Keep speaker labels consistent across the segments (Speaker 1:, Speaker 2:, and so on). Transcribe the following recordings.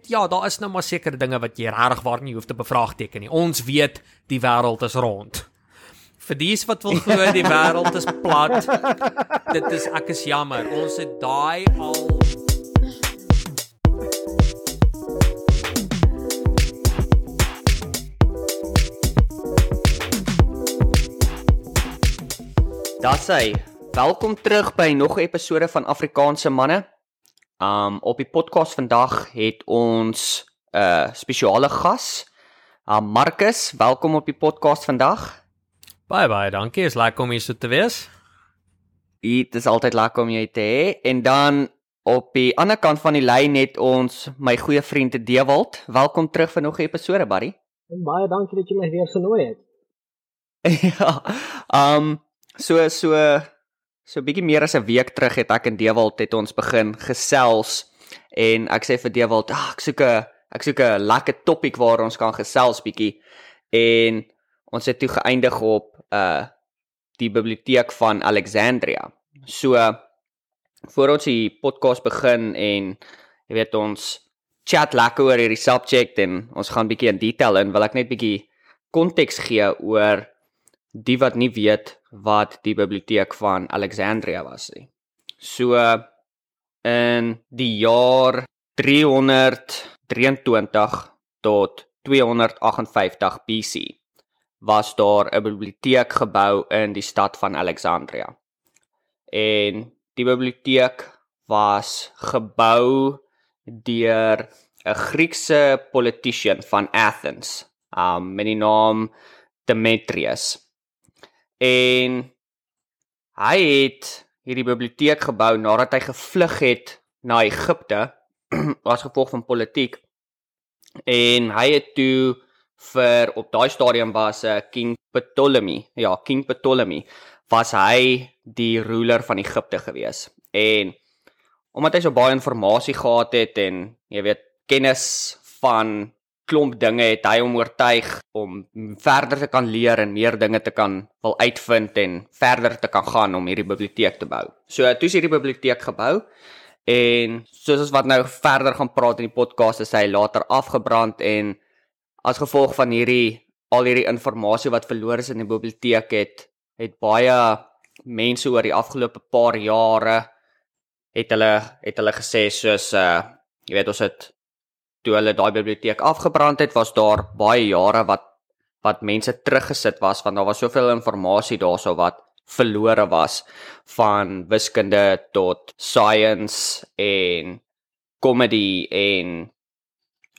Speaker 1: Ja, daar is nou maar sekere dinge wat jy regtig waar nie hoef te bevraagteken nie. Ons weet die wêreld is rond. Vir dies wat wil glo die wêreld is plat. Dit is ek is jammer. Ons het daai al
Speaker 2: hy. Welkom terug by nog 'n episode van Afrikaanse manne. Um op die podcast vandag het ons 'n uh, spesiale gas. Um Marcus, welkom op die podcast vandag.
Speaker 1: Baie baie dankie. Is lekker om hier so te wees.
Speaker 2: Dit is altyd lekker om jou te hê. En dan op die ander kant van die lyn het ons my goeie vriend Dewald. Welkom terug vir nog 'n episode, buddy.
Speaker 3: En baie dankie dat jy my weer genooi het.
Speaker 2: ja. Um So so so bietjie meer as 'n week terug het ek en Dewald het ons begin gesels en ek sê vir Dewald, ah, ek soek 'n ek soek 'n lekker topik waar ons kan gesels bietjie en ons het toe geëindig op uh die biblioteek van Alexandria. So voor ons die podcast begin en jy weet ons chat lekker oor hierdie subject en ons gaan bietjie in detail in, wil ek net bietjie konteks gee oor die wat nie weet wat die biblioteek van Alexandria was nie. So in die jaar 323 tot 258 BC was daar 'n biblioteek gebou in die stad van Alexandria. En die biblioteek was gebou deur 'n Griekse politician van Athens, um met die naam Demetrius. En hy het hierdie biblioteek gebou nadat hy gevlug het na Egipte as gevolg van politiek. En hy het toe vir op daai stadium was uh, King Ptolemy, ja, King Ptolemy was hy die ruler van Egipte gewees. En omdat hy so baie inligting gehad het en jy weet kennis van klomp dinge het hy hom oortuig om verder te kan leer en meer dinge te kan wil uitvind en verder te kan gaan om hierdie biblioteek te bou. So toe is hierdie biblioteek gebou en soos ons wat nou verder gaan praat in die podcast is hy later afgebrand en as gevolg van hierdie al hierdie inligting wat verlore is in die biblioteek het het baie mense oor die afgelope paar jare het hulle het hulle gesê soos uh jy weet ons het toe hulle daai biblioteek afgebrand het, was daar baie jare wat wat mense teruggesit was want daar was soveel inligting daarso wat verlore was van wiskunde tot science en comedy en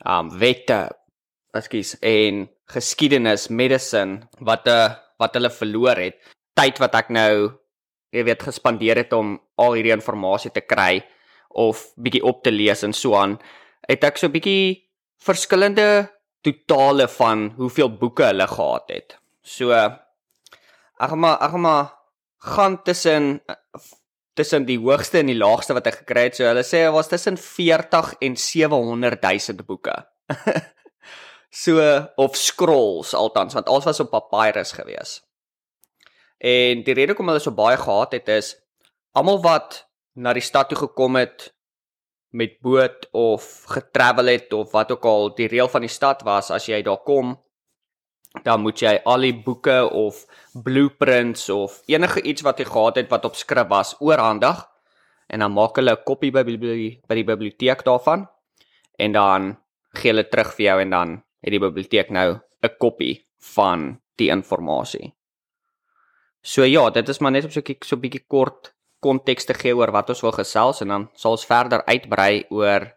Speaker 2: um wette ekskuus en geskiedenis medicine wat 'n uh, eh, wat hulle verloor het. Tyd wat ek nou jy weet gespandeer het om al hierdie inligting te kry of bietjie op te lees en so aan het ek so 'n bietjie verskillende totale van hoeveel boeke hulle gehad het. So ek gaan maar ek gaan maar gaan tussen tussen die hoogste en die laagste wat ek gekry het. So hulle sê was tussen 40 en 700 000 boeke. so of scrolls althans want alles was op papyrus gewees. En die rede hoekom hulle so baie gehad het is almal wat na die stad toe gekom het met boot of getravel het of wat ook al die reël van die stad was as jy daar kom dan moet jy al die boeke of blueprints of enige iets wat jy gehad het wat op skrif was oorhandig en dan maak hulle 'n kopie by die by die biblioteek daarvan en dan gee hulle terug vir jou en dan het die biblioteek nou 'n kopie van die inligting. So ja, dit is maar net op so 'n so bietjie kort konteks te gee oor wat ons wil gesels en dan sal ons verder uitbrei oor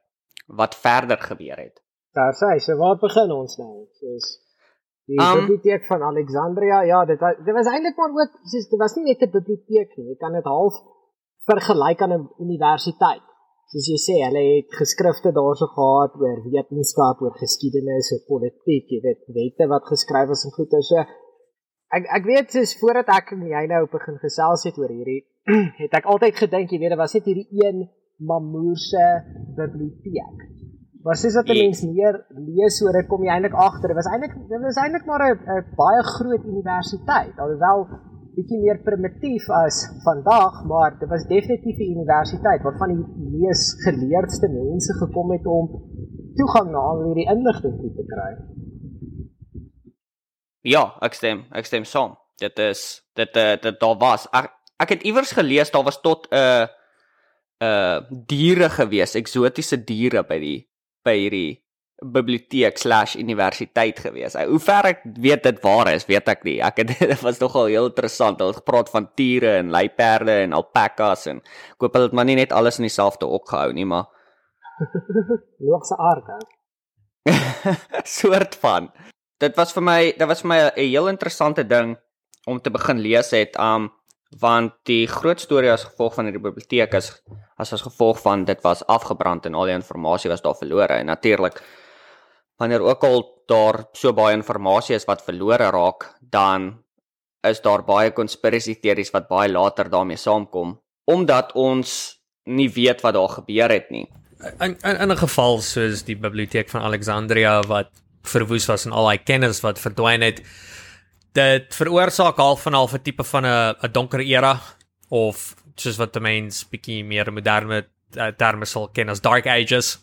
Speaker 2: wat verder gebeur het.
Speaker 3: Daar sê, so waar begin ons nou? Soos die um, biblioteek van Alexandria. Ja, dit was, dit was eintlik maar ook soos dit was nie net 'n biblioteek nie. Jy kan dit half vergelyk aan 'n universiteit. Soos jy sê, hulle het geskrifte daarso gehad oor wetenskap, oor geskiedenis, oor politiek, jy weet, wette wat geskryf is en goeie so. Ek ek weet soos voordat ek en jy nou begin gesels het oor hierdie het ek altyd gedink, jy weet, dit was net hierdie een Mamoorse biblioteek. Maar sies dat 'n mens meer lees oor dit kom jy eintlik agter, dit was eintlik dit was eintlik maar 'n baie groot universiteit, alhoewel bietjie meer primitief as vandag, maar dit was definitief 'n universiteit waarvan die mees geleerdste mense gekom het om toegang na al hierdie inligting te kry.
Speaker 2: Ja, ek stem, ek stem saam. Dit is dit dit, eh, dit daar was ek, ek het iewers gelees daar was tot 'n uh, 'n uh, diere gewees, eksotiese diere by die by hierdie biblioteek/universiteit gewees. Hoe ver ek weet dit waar is, weet ek nie. Ek het dit was nogal heel interessant. Hulle het gepraat van tiere en luiperde en alpakas en ek hoop hulle het maar nie net alles in dieselfde hok gehou nie, maar
Speaker 3: Loogse aard
Speaker 2: soort van. Dit was vir my, dit was vir my 'n heel interessante ding om te begin lees het, um want die groot storie as gevolg van die biblioteek is as as gevolg van dit was afgebrand en al die inligting was daar verlore. En natuurlik wanneer ook al daar so baie inligting is wat verlore raak, dan is daar baie konspirasie teorieë wat baie later daarmee saamkom omdat ons nie weet wat daar gebeur het nie.
Speaker 1: In in, in 'n geval soos die biblioteek van Alexandria wat verwoes was en al daai kennis wat verdwyn het dit veroorsaak half van half 'n tipe van 'n 'n donker era of soos wat die mens bietjie meer moderne uh, terme sal ken as dark ages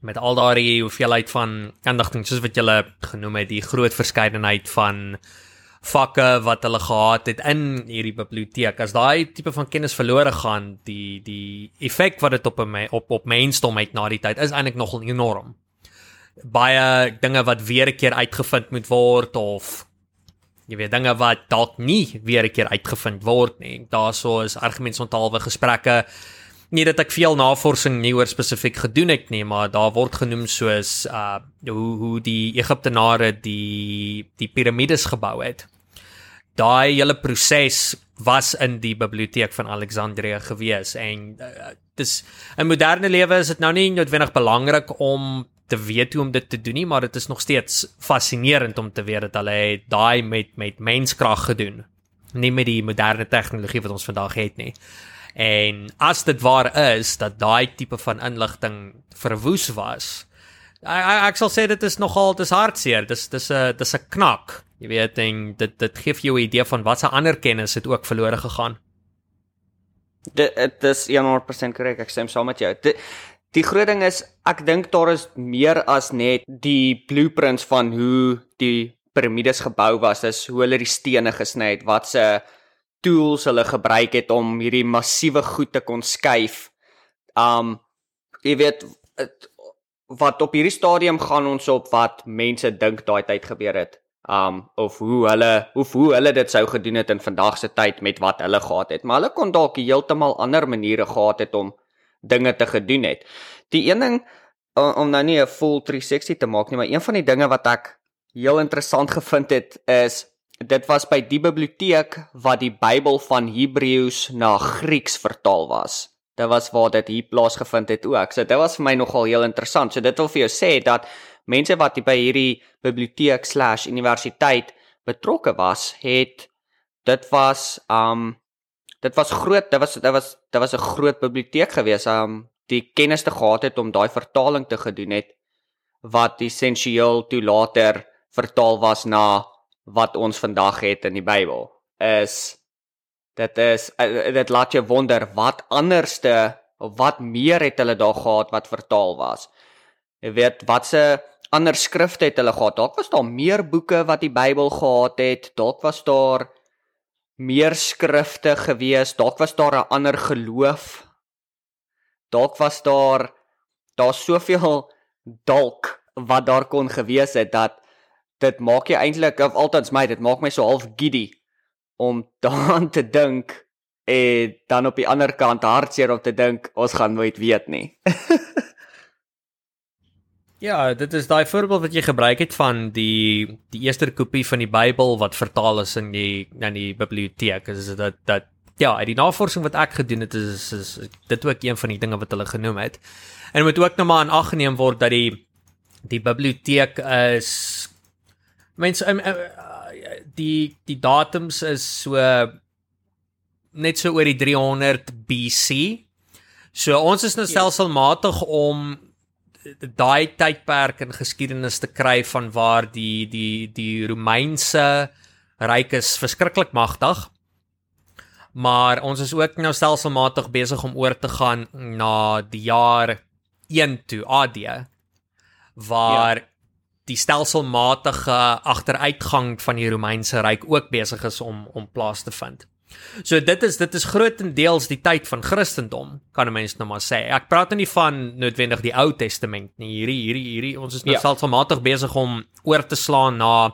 Speaker 1: met al daardie hoeveelheid van inligting soos wat jy genoem het die groot verskeidenheid van vakke wat hulle gehad het in hierdie biblioteek. As daai tipe van kennis verlore gaan, die die effek wat dit op 'n op op mensdom het na die tyd is eintlik nogal enorm. Baie dinge wat weer 'n keer uitgevind moet word of jy weet dinge wat dalk nie weer 'n keer uitgevind word nie. Daarso is argumentsontalwe gesprekke nie dat ek veel navorsing nie oor spesifiek gedoen het nie, maar daar word genoem soos uh hoe hoe die Egiptenare die die piramides gebou het daai hele proses was in die biblioteek van Alexandria gewees en uh, dis in moderne lewe is dit nou nie noodwendig belangrik om te weet hoe om dit te doen nie maar dit is nog steeds fascinerend om te weet dat hulle het daai met met menskrag gedoen nie met die moderne tegnologie wat ons vandag het nie en as dit waar is dat daai tipe van inligting verwoes was ek, ek, sal sê dit is nogal dis hartseer dis dis 'n dis 'n knak Jy weet en dit dit gee vir jou 'n idee van wat se ander kennis het ook verlore gegaan.
Speaker 2: Dit dit is 100% korrek. Ek stem saam met jou. Die, die groot ding is ek dink daar is meer as net die blueprints van hoe die piramides gebou was, is hoe hulle die stene gesny het, wat se tools hulle gebruik het om hierdie massiewe goed te kon skuif. Um jy weet wat op hierdie stadium gaan ons op wat mense dink daai tyd gebeur het um of hoe hulle of hoe hulle dit sou gedoen het in vandag se tyd met wat hulle gehad het maar hulle kon dalk heeltemal ander maniere gehad het om dinge te gedoen het. Die een ding om nou nie 'n full 360 te maak nie maar een van die dinge wat ek heel interessant gevind het is dit was by die biblioteek wat die Bybel van Hebreëus na Grieks vertaal was. Dit was waar dit hier plaasgevind het ook. So dit was vir my nogal heel interessant. So dit wil vir jou sê dat mense wat by hierdie biblioteek/universiteit betrokke was, het dit was um dit was groot, dit was dit was dit was 'n groot biblioteek gewees um die kennis te gehad het om daai vertaling te gedoen het wat essensieel toe later vertaal was na wat ons vandag het in die Bybel is dit is eh, dit laat jou wonder wat anderste of wat meer het hulle daar gehad wat vertaal was jy weet watse ander skrifte het hulle gehad. Dalk was daar meer boeke wat die Bybel gehad het. Dalk was daar meer skrifte gewees. Dalk was daar 'n ander geloof. Dalk was daar daar soveel dalk wat daar kon gewees het dat dit maak jy eintlik of altens my dit maak my so half giddy om daaraan te dink en dan op die ander kant hartseer om te dink ons gaan nooit weet nie.
Speaker 1: Ja, dit is daai voorbeeld wat jy gebruik het van die die eerste kopie van die Bybel wat vertaal is in die in die biblioteek. Is dit dat dat ja, uit die navorsing wat ek gedoen het is, is, is dit ook een van die dinge wat hulle genoem het. En moet ook nou maar in ag geneem word dat die die biblioteek is mense die die datums is so net so oor die 300 BC. So ons is nou ja. stelselmatig om daai tydperk in geskiedenis te kry van waar die die die Romeinse ryk is verskriklik magtig. Maar ons is ook nou stelselmatig besig om oor te gaan na die jaar 1 toe AD waar ja. die stelselmatige agteruitgang van die Romeinse ryk ook besig is om om plaas te vind. So dit is dit is grootendeels die tyd van Christendom, kan 'n mens nou maar sê. Ek praat nie van noodwendig die Ou Testament nie. Hierdie hierdie hierdie ons is nou ja. selfsmatig besig om oor te slaan na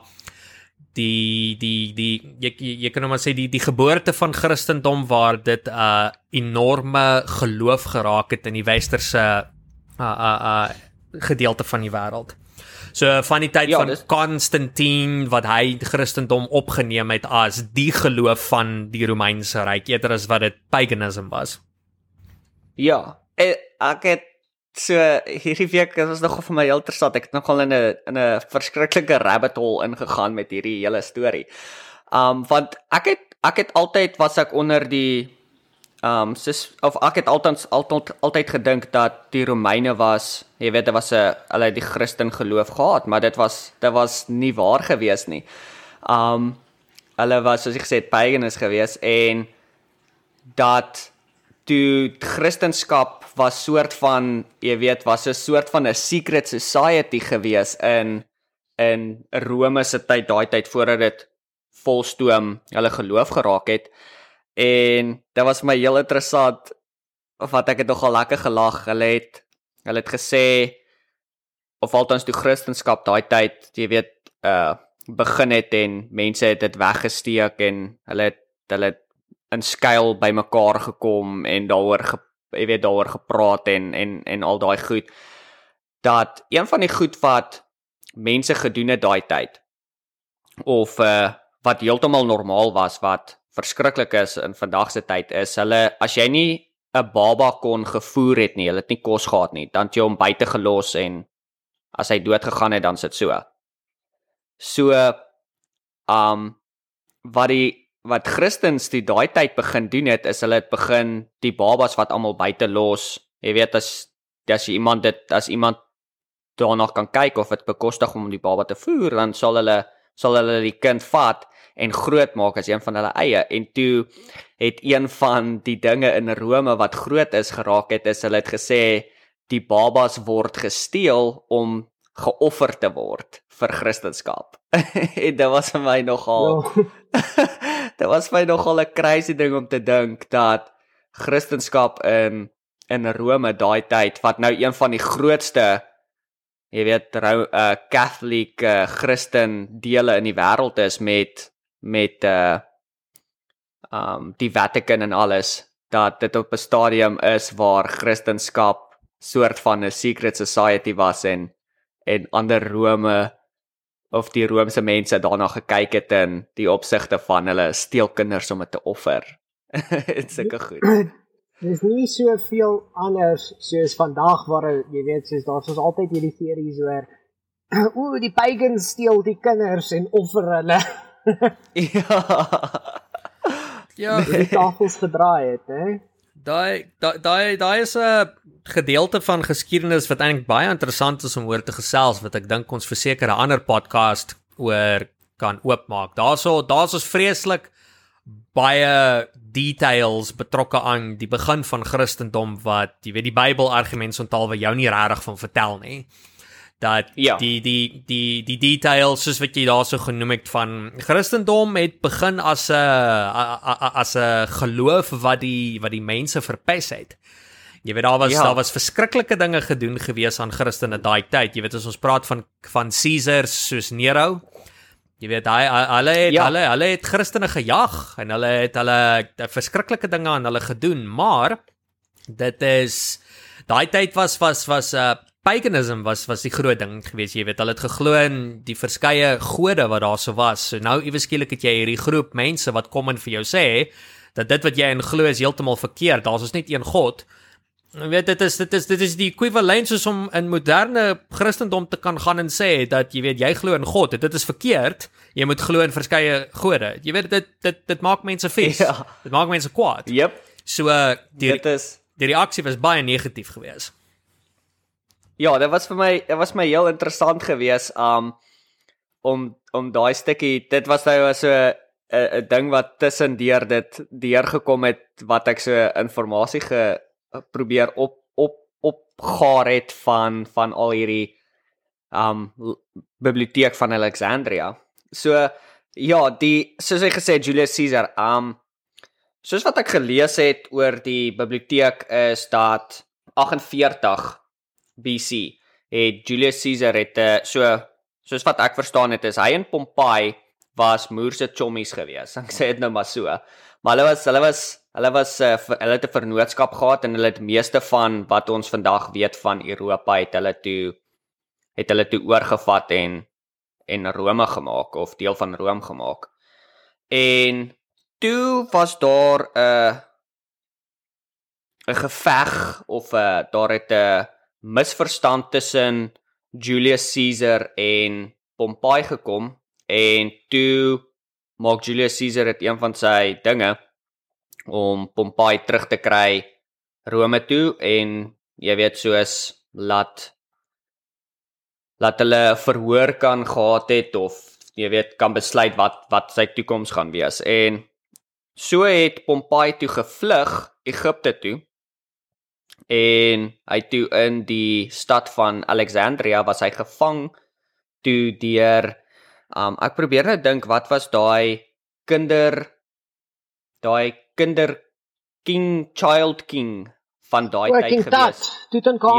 Speaker 1: die die die jy jy kan nou maar sê die die geboorte van Christendom waar dit 'n uh, enorme geloof geraak het in die westerse uh uh uh gedeelte van die wêreld. So van die tyd ja, van Konstantin wat hy Christendom opgeneem het as die geloof van die Romeinse ryk eerder as wat dit paganism was.
Speaker 2: Ja, ek het So hierdie week was nog vir my heel interessant. Ek het nogal in 'n in 'n verskriklike rabbit hole ingegaan met hierdie hele storie. Um want ek het ek het altyd was ek onder die um sis of ek het altyd altyd altyd gedink dat die Romeine was, jy weet, dit was 'n hulle die Christen geloof gehad, maar dit was dit was nie waar gewees nie. Um hulle was soos ek gesê het pagans gewees en dat toe Christendom was soort van jy weet was 'n soort van 'n secret society gewees in in Rome se tyd daai tyd voordat dit volstoom hulle geloof geraak het en dit was my heel interessant of wat ek het nogal lekker gelag. Hulle het hulle het gesê of althans toe Christendom daai tyd jy weet uh begin het en mense het dit weggesteek en hulle het hulle het in skuil bymekaar gekom en daaroor jy weet daaroor gepraat en en en al daai goed. Dat een van die goed wat mense gedoen het daai tyd of uh wat heeltemal normaal was wat verskriklik is in vandag se tyd is hulle as jy nie 'n baba kon gevoer het nie, hulle het nie kos gehad nie, dan jy hom buite gelos en as hy dood gegaan het dan sit so. So um wat die wat Christens die daai tyd begin doen het is hulle het begin die babas wat almal buite los. Jy weet as as jy iemand dit as iemand daarna kan kyk of dit bekostig om die baba te voer, dan sal hulle sal hulle die kind vat en groot maak as een van hulle eie. En toe het een van die dinge in Rome wat groot is geraak het, is hulle het gesê die babas word gesteel om geoffer te word vir Christendom. en dit was vir my nogal ja. Dit was vir my nogal 'n crazy ding om te dink dat Christendom in in Rome daai tyd wat nou een van die grootste jy weet rou uh, Catholic uh, Christen dele in die wêreld is met met uh um die Vatican en alles dat dit op 'n stadium is waar Christendom soort van 'n secret society was en en ander Rome of die Romeinse mense daarna gekyk het in die opsigte van hulle steel kinders om dit te offer. Dit sulke goed.
Speaker 3: Dis nie soveel anders soos vandag waar jy weet soos daar's ons altyd hierdie series oor o, die pagans steel die kinders en offer hulle.
Speaker 2: ja.
Speaker 3: Ja, die tafels gedraai het, hè.
Speaker 1: Daai daai daai is 'n gedeelte van geskiedenis wat eintlik baie interessant is om oor te gesels wat ek dink ons verseker 'n ander podcast oor kan oopmaak. Daarso daar's ons vreeslik baie details betrokke aan die begin van Christendom wat jy weet die Bybel argumente onthal wat jou nie regtig van vertel nie dat ja. die die die die details soos wat jy daarso genoem het van Christendom het begin as 'n as 'n geloof wat die wat die mense verpes het. Jy weet daar was ja. daar was verskriklike dinge gedoen gewees aan Christene daai tyd. Jy weet as ons praat van van Caesars soos Nero. Jy weet hy hulle het ja. hulle hulle het Christene gejag en hulle het hulle verskriklike dinge aan hulle gedoen, maar dit is daai tyd was was was 'n uh, paganism was was die groot ding gewees jy weet. Hulle het geglo in die verskeie gode wat daar so was. So nou iewes skielik het jy hierdie groep mense wat kom en vir jou sê dat dit wat jy in glo is heeltemal verkeerd. Daar's ons net een god. Jy weet dit is dit is dit is die ekwivalent soos om in moderne christendom te kan gaan en sê dat jy weet jy glo in god. Dit is verkeerd. Jy moet glo in verskeie gode. Jy weet dit dit dit maak mense vies. Ja. dit maak mense kwaad.
Speaker 2: Yep
Speaker 1: so die dit is die reaksie was baie negatief geweest
Speaker 2: Ja, dit was vir my, dit was my heel interessant geweest um om om daai stukkie, dit was nou so 'n 'n ding wat tussendeur dit deurgekom het wat ek so inligting ge probeer op op opgaar het van van al hierdie um biblioteek van Alexandria. So ja, die soos hy gesê Julius Caesar, um soos wat ek gelees het oor die biblioteek is dat 48 BC het Julius Caesar het uh, so soos wat ek verstaan het is hy en Pompey was moerse chommies gewees. Ek sê dit nou maar so. Maar hulle was hulle was hulle was uh, hulle het 'n vennootskap gehad en hulle het meeste van wat ons vandag weet van Europa het hulle toe het hulle toe oorgevat en en Rome gemaak of deel van Rome gemaak. En toe was daar 'n uh, 'n geveg of 'n uh, daar het 'n uh, misverstand tussen Julius Caesar en Pompey gekom en toe maak Julius Caesar dit een van sy dinge om Pompey terug te kry Rome toe en jy weet soos laat laat hulle verhoor kan gehad het of jy weet kan besluit wat wat sy toekoms gaan wees. En so het Pompey toe gevlug Egipte toe en hy toe in die stad van Alexandria was hy gevang toe deur um ek probeer net dink wat was daai kinder daai kinder king child king van daai tyd gewees?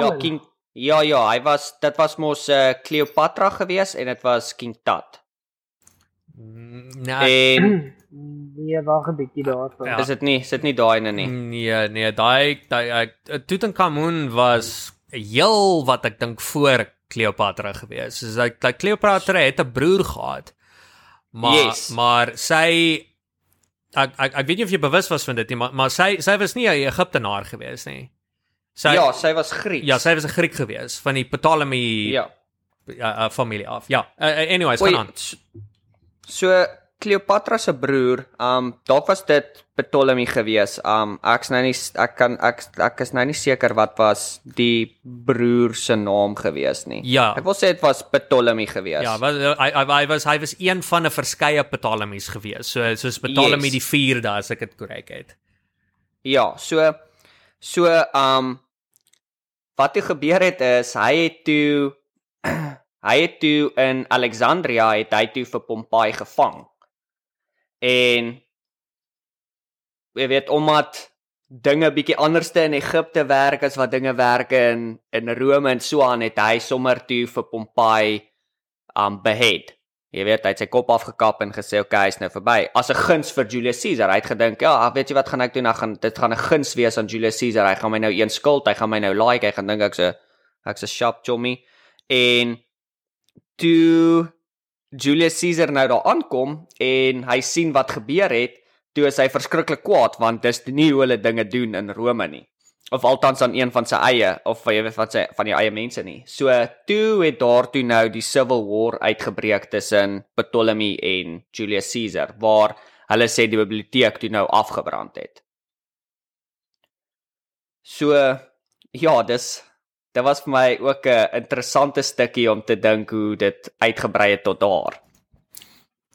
Speaker 3: Ja
Speaker 2: king ja ja hy was dit was mos uh, Cleopatra gewees en dit was king Tut.
Speaker 1: Mm, nee en
Speaker 3: Nee, wag 'n bietjie daarvan.
Speaker 2: Ja. Is dit nie, sit nie daai in nie.
Speaker 1: Nee, nee, daai daai Tutankhamun was heel wat ek dink voor Cleopatra gewees. Soos dat dat Cleopatra het 'n broer gehad. Maar yes. maar sy ek, ek ek weet nie of jy bewus was van dit nie, maar maar sy sy was nie 'n Egiptenaar gewees nie.
Speaker 2: Sy Ja, sy was Griek.
Speaker 1: Ja, sy was 'n Griek gewees van die Ptolemy Ja. Ja, uh, familie af. Ja. Uh, anyways, gaan aan.
Speaker 2: So Cleopatra se broer, um dalk was dit Ptolemy gewees. Um ek's nou nie ek kan ek ek is nou nie seker wat was die broer se naam gewees nie.
Speaker 1: Ja.
Speaker 2: Ek wil sê dit was Ptolemy gewees.
Speaker 1: Ja, was hy hy was hy was een van 'n verskeie Ptolemies gewees. So soos Ptolemy yes. die 4de as ek dit korrek het.
Speaker 2: Ja, so so um wat het gebeur het is hy het toe hy het toe in Alexandria het hy toe vir Pompey gevang. En jy weet omdat dinge bietjie anderste in Egipte werk as wat dinge werk in in Rome en so aan het hy sommer toe vir Pompey um behead. Jy weet hy het sy kop afgekap en gesê okay, hy's nou verby. As 'n guns vir Julius Caesar. Hy het gedink, ja, weet jy wat gaan ek doen? Ek gaan dit gaan 'n guns wees aan Julius Caesar. Hy gaan my nou een skuld, hy gaan my nou like, hy gaan dink ek's 'n ek's 'n sharp chommy. En toe Julius Caesar nou daar aankom en hy sien wat gebeur het, toe is hy verskriklik kwaad want dis nie hoe hulle dinge doen in Rome nie. Of althans aan een van sy eie of jy weet wat sy van die eie mense nie. So toe het daar toe nou die civil war uitgebreek tussen Ptolemy en Julius Caesar waar hulle sê die biblioteek toe nou afgebrand het. So ja, dis dit was vir my ook 'n interessante stukkie om te dink hoe dit uitgebrei het tot daar.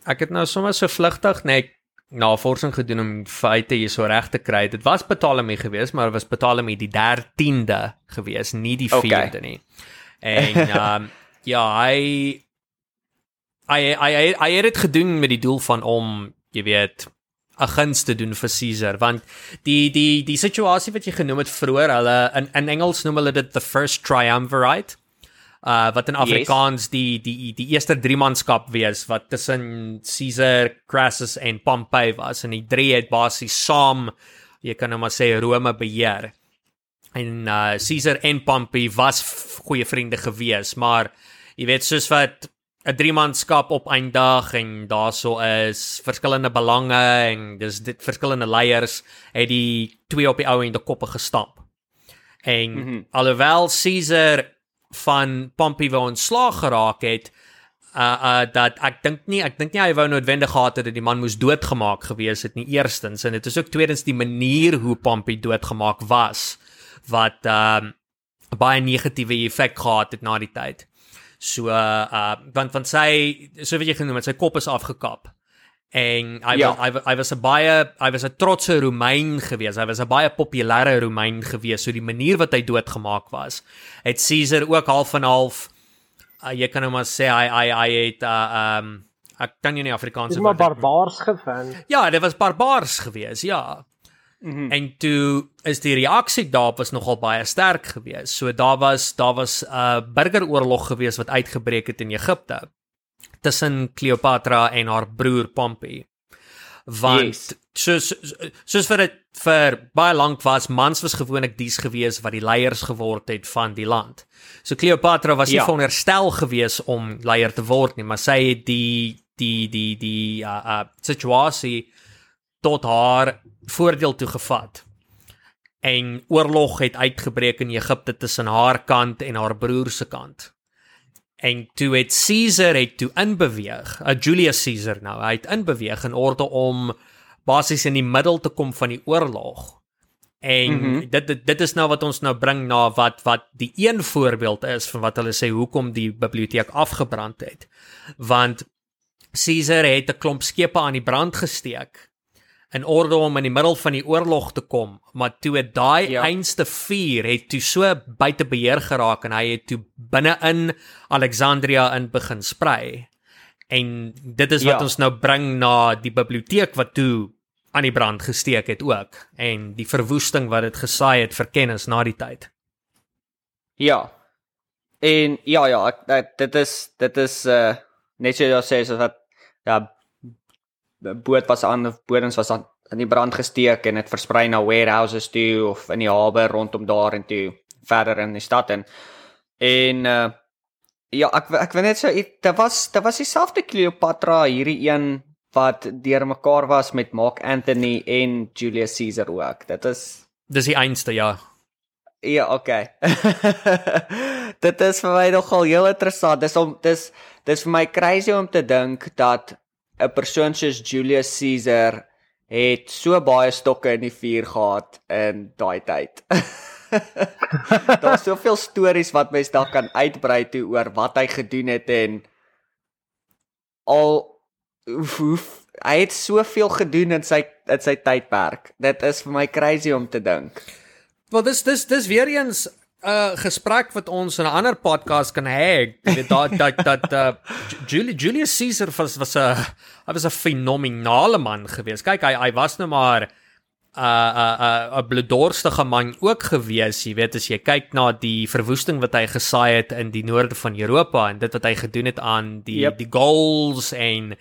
Speaker 1: Ek het nou sommer so vlugtig net navorsing gedoen om feite hier so reg te kry. Dit was Ptolemy geweest, maar was Ptolemy die 13de geweest, nie die 4de okay. nie. En um, ja, hy hy hy hy het dit gedoen met die doel van om, jy weet, 'n guns te doen vir Caesar want die die die situasie wat jy genoem het vroeër hulle in in Engels noem hulle dit the first triumvirate uh wat in Afrikaans yes. die die die eerste drie manskap wees wat tussen Caesar, Crassus en Pompey was en die drie het basies saam jy kan nou maar sê Rome beheer. En uh Caesar en Pompey was goeie vriende gewees, maar jy weet soos wat 'n drie manskap op eindig en daarso is verskillende belange en dis dit verskillende leiers het die twee op die ou en die koppe gestamp. En mm -hmm. alhoewel Caesar van Pompey wou ontslaag geraak het, uh uh dat ek dink nie ek dink nie hy wou noodwendig gehad het dat die man moes doodgemaak gewees het nie eerstens en dit is ook tweedens die manier hoe Pompey doodgemaak was wat um uh, baie negatiewe effek gehad het na die tyd. So uh, uh want van sy so wat jy genoem het, sy kop is afgekap. En hy ja. was hy, hy was 'n baie hy was 'n trotse Romein gewees. Hy was 'n baie populêre Romein gewees. So die manier wat hy doodgemaak was, het Caesar ook half en half uh, jy kan nou maar sê hy hy hy het uh um ek kan nie Afrikaans
Speaker 3: sê maar barbaars gevind.
Speaker 1: Ja, dit was barbaars geweest, ja. Mm -hmm. En toe is die reaksie daarop was nogal baie sterk geweest. So daar was daar was 'n uh, burgeroorlog geweest wat uitgebreek het in Egipte tussen Cleopatra en haar broer Pompey. Want yes. soos soos vir dit vir baie lank was mans was gewoonlik dies gewees wat die leiers geword het van die land. So Cleopatra was nie ja. veronderstel gewees om leier te word nie, maar sy het die die die die uh uh situasie tot haar voordeel toe gevat. En oorlog het uitgebreek in Egipte tussen haar kant en haar broer se kant. En toe het Caesar het toe inbeweeg, uh, Julius Caesar nou, hy het inbeweeg in orde om basies in die middel te kom van die oorlog. En mm -hmm. dit, dit dit is nou wat ons nou bring na wat wat die een voorbeeld is van wat hulle sê hoekom die biblioteek afgebrand het. Want Caesar het 'n klomp skepe aan die brand gesteek in orde om in die middel van die oorlog te kom, maar toe het daai ja. einste vuur het toe so buite beheer geraak en hy het toe binne in Alexandria in begin sprei. En dit is wat ja. ons nou bring na die biblioteek wat toe aan die brand gesteek het ook en die verwoesting wat dit gesaai het vir kennis na die tyd.
Speaker 2: Ja. En ja ja, ek, dit, dit is dit is uh net so jy sê so dat ja boot was aan bodens was aan in die brand gesteek en dit versprei na warehouses toe of in die hawe rondom daar en toe verder in die stad en en uh ja ek ek weet net so dit was dit was dieselfde Cleopatra hierdie een wat deurmekaar was met Mark Anthony en Julius Caesar ook. Dit is
Speaker 1: dis die einste ja.
Speaker 2: Ja, okay. dit is vir my nogal heel interessant. Dis om dis dis vir my crazy om te dink dat 'n persoon soos Julius Caesar het so baie stokke in die vuur gehad in daai tyd. Daar's soveel stories wat mens dalk kan uitbrei toe oor wat hy gedoen het en al oef, oef, hy het soveel gedoen in sy in sy tydperk. Dit is vir my crazy om te dink.
Speaker 1: Wel dis dis dis weer eens 'n uh, gesprek wat ons in 'n ander podcast kan hê. Jy weet dat dat dat uh, Julius Julius Caesar was was 'n hy was 'n fenominale man geweest. Kyk, hy hy was nou maar 'n 'n 'n 'n bloeddorstige man ook gewees, jy weet as jy kyk na die verwoesting wat hy gesaai het in die noorde van Europa en dit wat hy gedoen het aan die yep. die goals en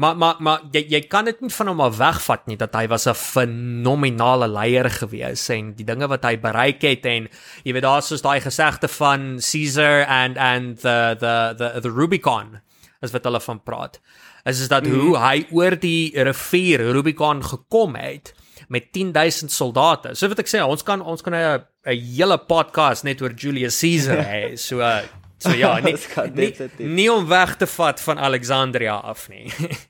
Speaker 1: Maar maar maar jy jy kan dit nie van hom af wegvat nie dat hy was 'n fenominale leier gewees en die dinge wat hy bereik het en jy weet daar's soos daai gesegde van Caesar and and the the the the Rubicon as wat hulle van praat. Is is dat mm. hoe hy oor die rivier Rubicon gekom het met 10000 soldate. So wat ek sê, ons kan ons kan 'n 'n hele podcast net oor Julius Caesar hê. So uh, so ja, nie, nie, nie om weg te vat van Alexandria af nie.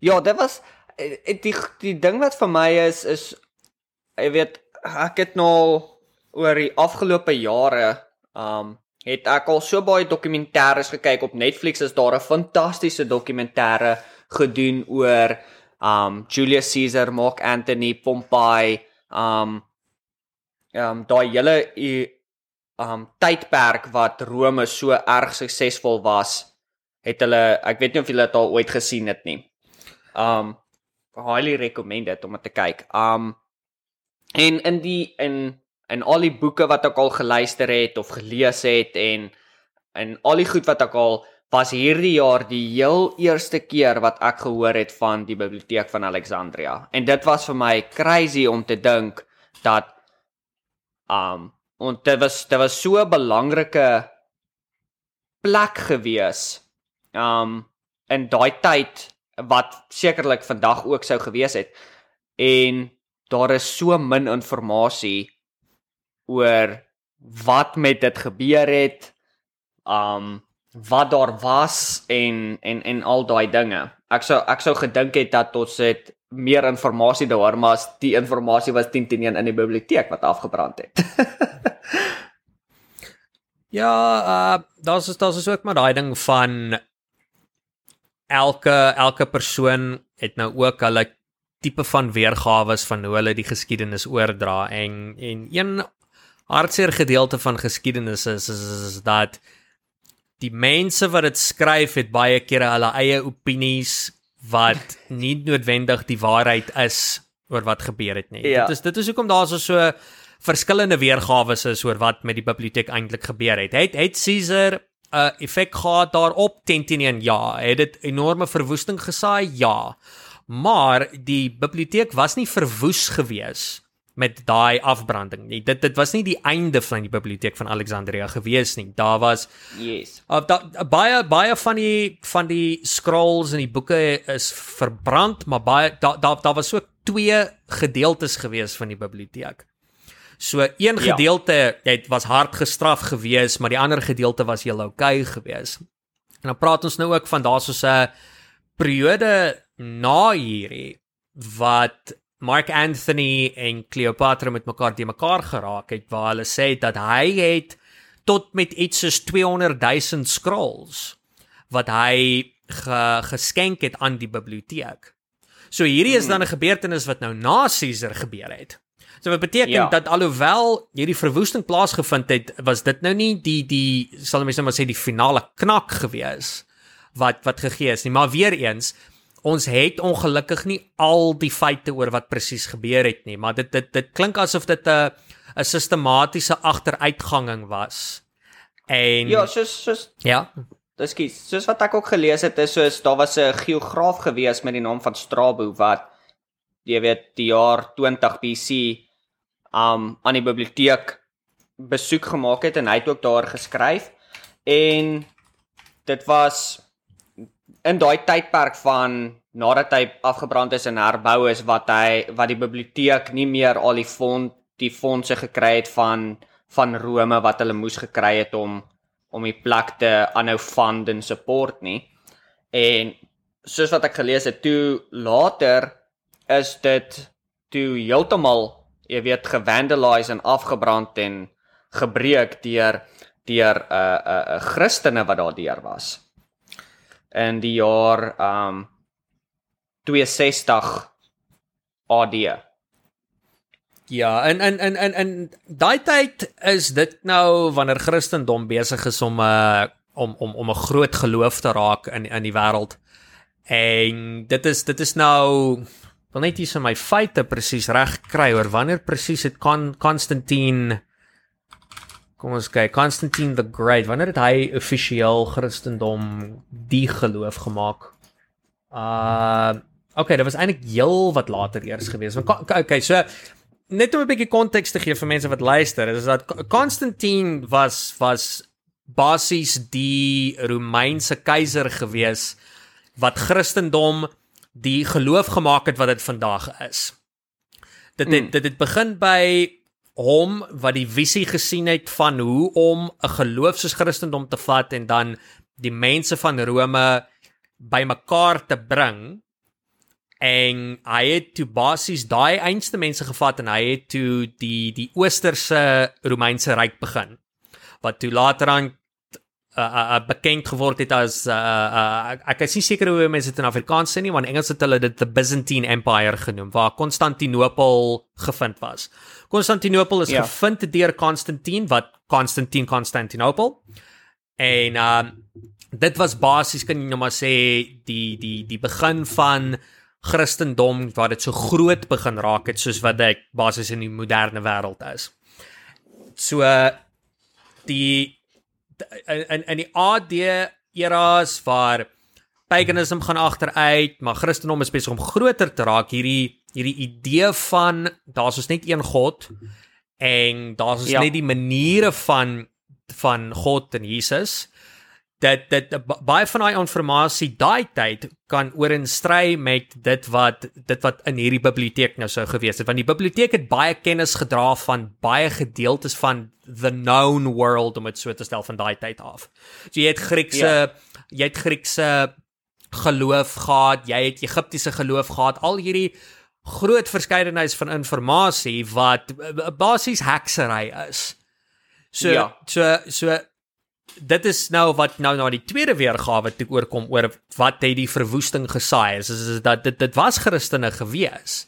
Speaker 2: Ja, dit was eh, die die ding wat vir my is is jy weet ek het nou oor die afgelope jare um het ek al so baie dokumentêres gekyk op Netflix is daar 'n fantastiese dokumentêre gedoen oor um Julius Caesar, Mark Antony, Pompey, um um daai hele um tydperk wat Rome so erg suksesvol was, het hulle ek weet nie of julle dit al ooit gesien het nie. Um highly recommended om te kyk. Um en in die in in al die boeke wat ek al geluister het of gelees het en in al die goed wat ek al was hierdie jaar die heel eerste keer wat ek gehoor het van die biblioteek van Alexandria. En dit was vir my crazy om te dink dat um en dit was dit was so 'n belangrike plek gewees um in daai tyd wat sekerlik vandag ook sou gewees het. En daar is so min inligting oor wat met dit gebeur het. Um wat daar was en en en al daai dinge. Ek sou ek sou gedink het dat ons het meer inligting daaroor, maar die inligting was 10 teen 1 in die biblioteek wat afgebrand het.
Speaker 1: ja, uh daar's daar's ook maar daai ding van elke elke persoon het nou ook hulle tipe van weergawe van hoe hulle die geskiedenis oordra en en een hartseer gedeelte van geskiedenis is is, is, is dat die mense wat dit skryf het baie kere hulle eie opinies wat nie noodwendig die waarheid is oor wat gebeur het nie.
Speaker 2: Ja.
Speaker 1: Dit is dit is hoekom daar so so verskillende weergawe is oor wat met die biblioteek eintlik gebeur het. Het het Caesar uh, effek gehad daarop 10 teen 1 ja, het dit enorme verwoesting gesaai ja. Maar die biblioteek was nie verwoes gewees met daai afbranding nie. Dit dit was nie die einde van die biblioteek van Alexandria gewees nie. Daar was
Speaker 2: Yes.
Speaker 1: Uh, da, baie baie van die van die scrolls en die boeke is verbrand, maar baie daar daar da was so twee gedeeltes gewees van die biblioteek. So een
Speaker 2: Ja.
Speaker 1: gedeelte het was hard gestraf gewees, maar die ander gedeelte was heel oukei gewees. En dan praat ons nou ook van daar soos 'n periode na hierdie wat Mark Anthony en Cleopatra met mekaar te mekaar geraak het waar hulle sê dat hy het tot met iets soos 200 000 scrolls wat hy ge, geskenk het aan die biblioteek. So hierdie is dan 'n gebeurtenis wat nou na Caesar gebeur het. So wat beteken
Speaker 2: Ja.
Speaker 1: dat alhoewel hierdie verwoesting plaasgevind het, was dit nou nie die die sal mense nou maar sê die finale knak gewees wat wat gegee is nie, maar weer eens ons het ongelukkig nie al die feite oor wat presies gebeur het nie, maar dit dit dit klink asof dit 'n 'n sistematiese agteruitganging was. En
Speaker 2: Ja, soos soos
Speaker 1: ja.
Speaker 2: Ekskuus, soos wat ek ook gelees het is soos daar was 'n geograaf gewees met die naam van Strabo wat jy weet die jaar 20 BC um aan die biblioteek besoek gemaak het en hy het ook daar geskryf en dit was in daai tydperk van nadat hy afgebrand is en herbou is wat hy wat die biblioteek nie meer al die fond die fondse gekry het van van Rome wat hulle moes gekry het om om die plek te aanhou fund en support nie. En soos wat ek gelees het, toe later is dit toe heeltemal, jy weet, gevandaliseer en afgebrand en gebreek deur deur 'n uh, 'n uh, uh, Christene wat daardeur was. In die jaar um 62 AD.
Speaker 1: Ja, en en en en en daai tyd is dit nou wanneer Christendom besig is om 'n uh, om om om 'n groot geloof te raak in in die wêreld. En dit is dit is nou wil net hier so my feite presies reg kry oor wanneer presies het Con Constantine Kom ons kyk, Constantine the Great, wanneer het hy offisieel Christendom die geloof gemaak? Uh okay, dit was eintlik heel wat later eers gewees. Want okay, so net om 'n bietjie konteks te gee vir mense wat luister, is dat Constantine was was basies die Romeinse keiser gewees wat Christendom die geloof gemaak het wat dit vandag is. Dit het,
Speaker 2: Mm.
Speaker 1: dit het begin by hom wat die visie gesien het van hoe om 'n geloof soos Christendom te vat en dan die mense van Rome bymekaar te bring en hy het toe basies daai einste mense gevat en hy het toe die die oosterse Romeinse ryk begin wat toe later aan uh, uh, uh, bekend geword het as uh, uh, ek, is nie seker hoe mense dit in Afrikaans sê nie want in Engels het hulle dit the Byzantine Empire genoem waar Konstantinopel gevind was. Konstantinopel is
Speaker 2: Ja.
Speaker 1: gevind deur Konstantin wat Konstantin Konstantinopel en um, dit was basies kan jy nou maar sê die die die begin van Christendom waar dit so groot begin raak het soos wat dit basies in die moderne wêreld is. So die in in die AD eras waar paganism gaan agteruit, maar Christendom is besig om groter te raak. Hierdie hierdie idee van daar's ons net een God en daar's ons
Speaker 2: Ja.
Speaker 1: ja. net die maniere van van God en Jesus dat dat ba- baie van daai inligting daai tyd kan ooreenstry met dit wat dit wat in hierdie biblioteek nou sou gewees het want die biblioteek het baie kennis gedra van baie gedeeltes van the known world om dit so te stel van daai tyd af. So jy het Griekse
Speaker 2: Ja.
Speaker 1: jy het Griekse geloof gehad, jy het Egiptiese geloof gehad, al hierdie groot verskeidenheid van inligting wat eh, basies heksery is. So
Speaker 2: Ja.
Speaker 1: so so dit is nou wat nou na die tweede weergawe toe oorkom oor wat het die verwoesting gesaai is, is, is dat dit dit was Christene gewees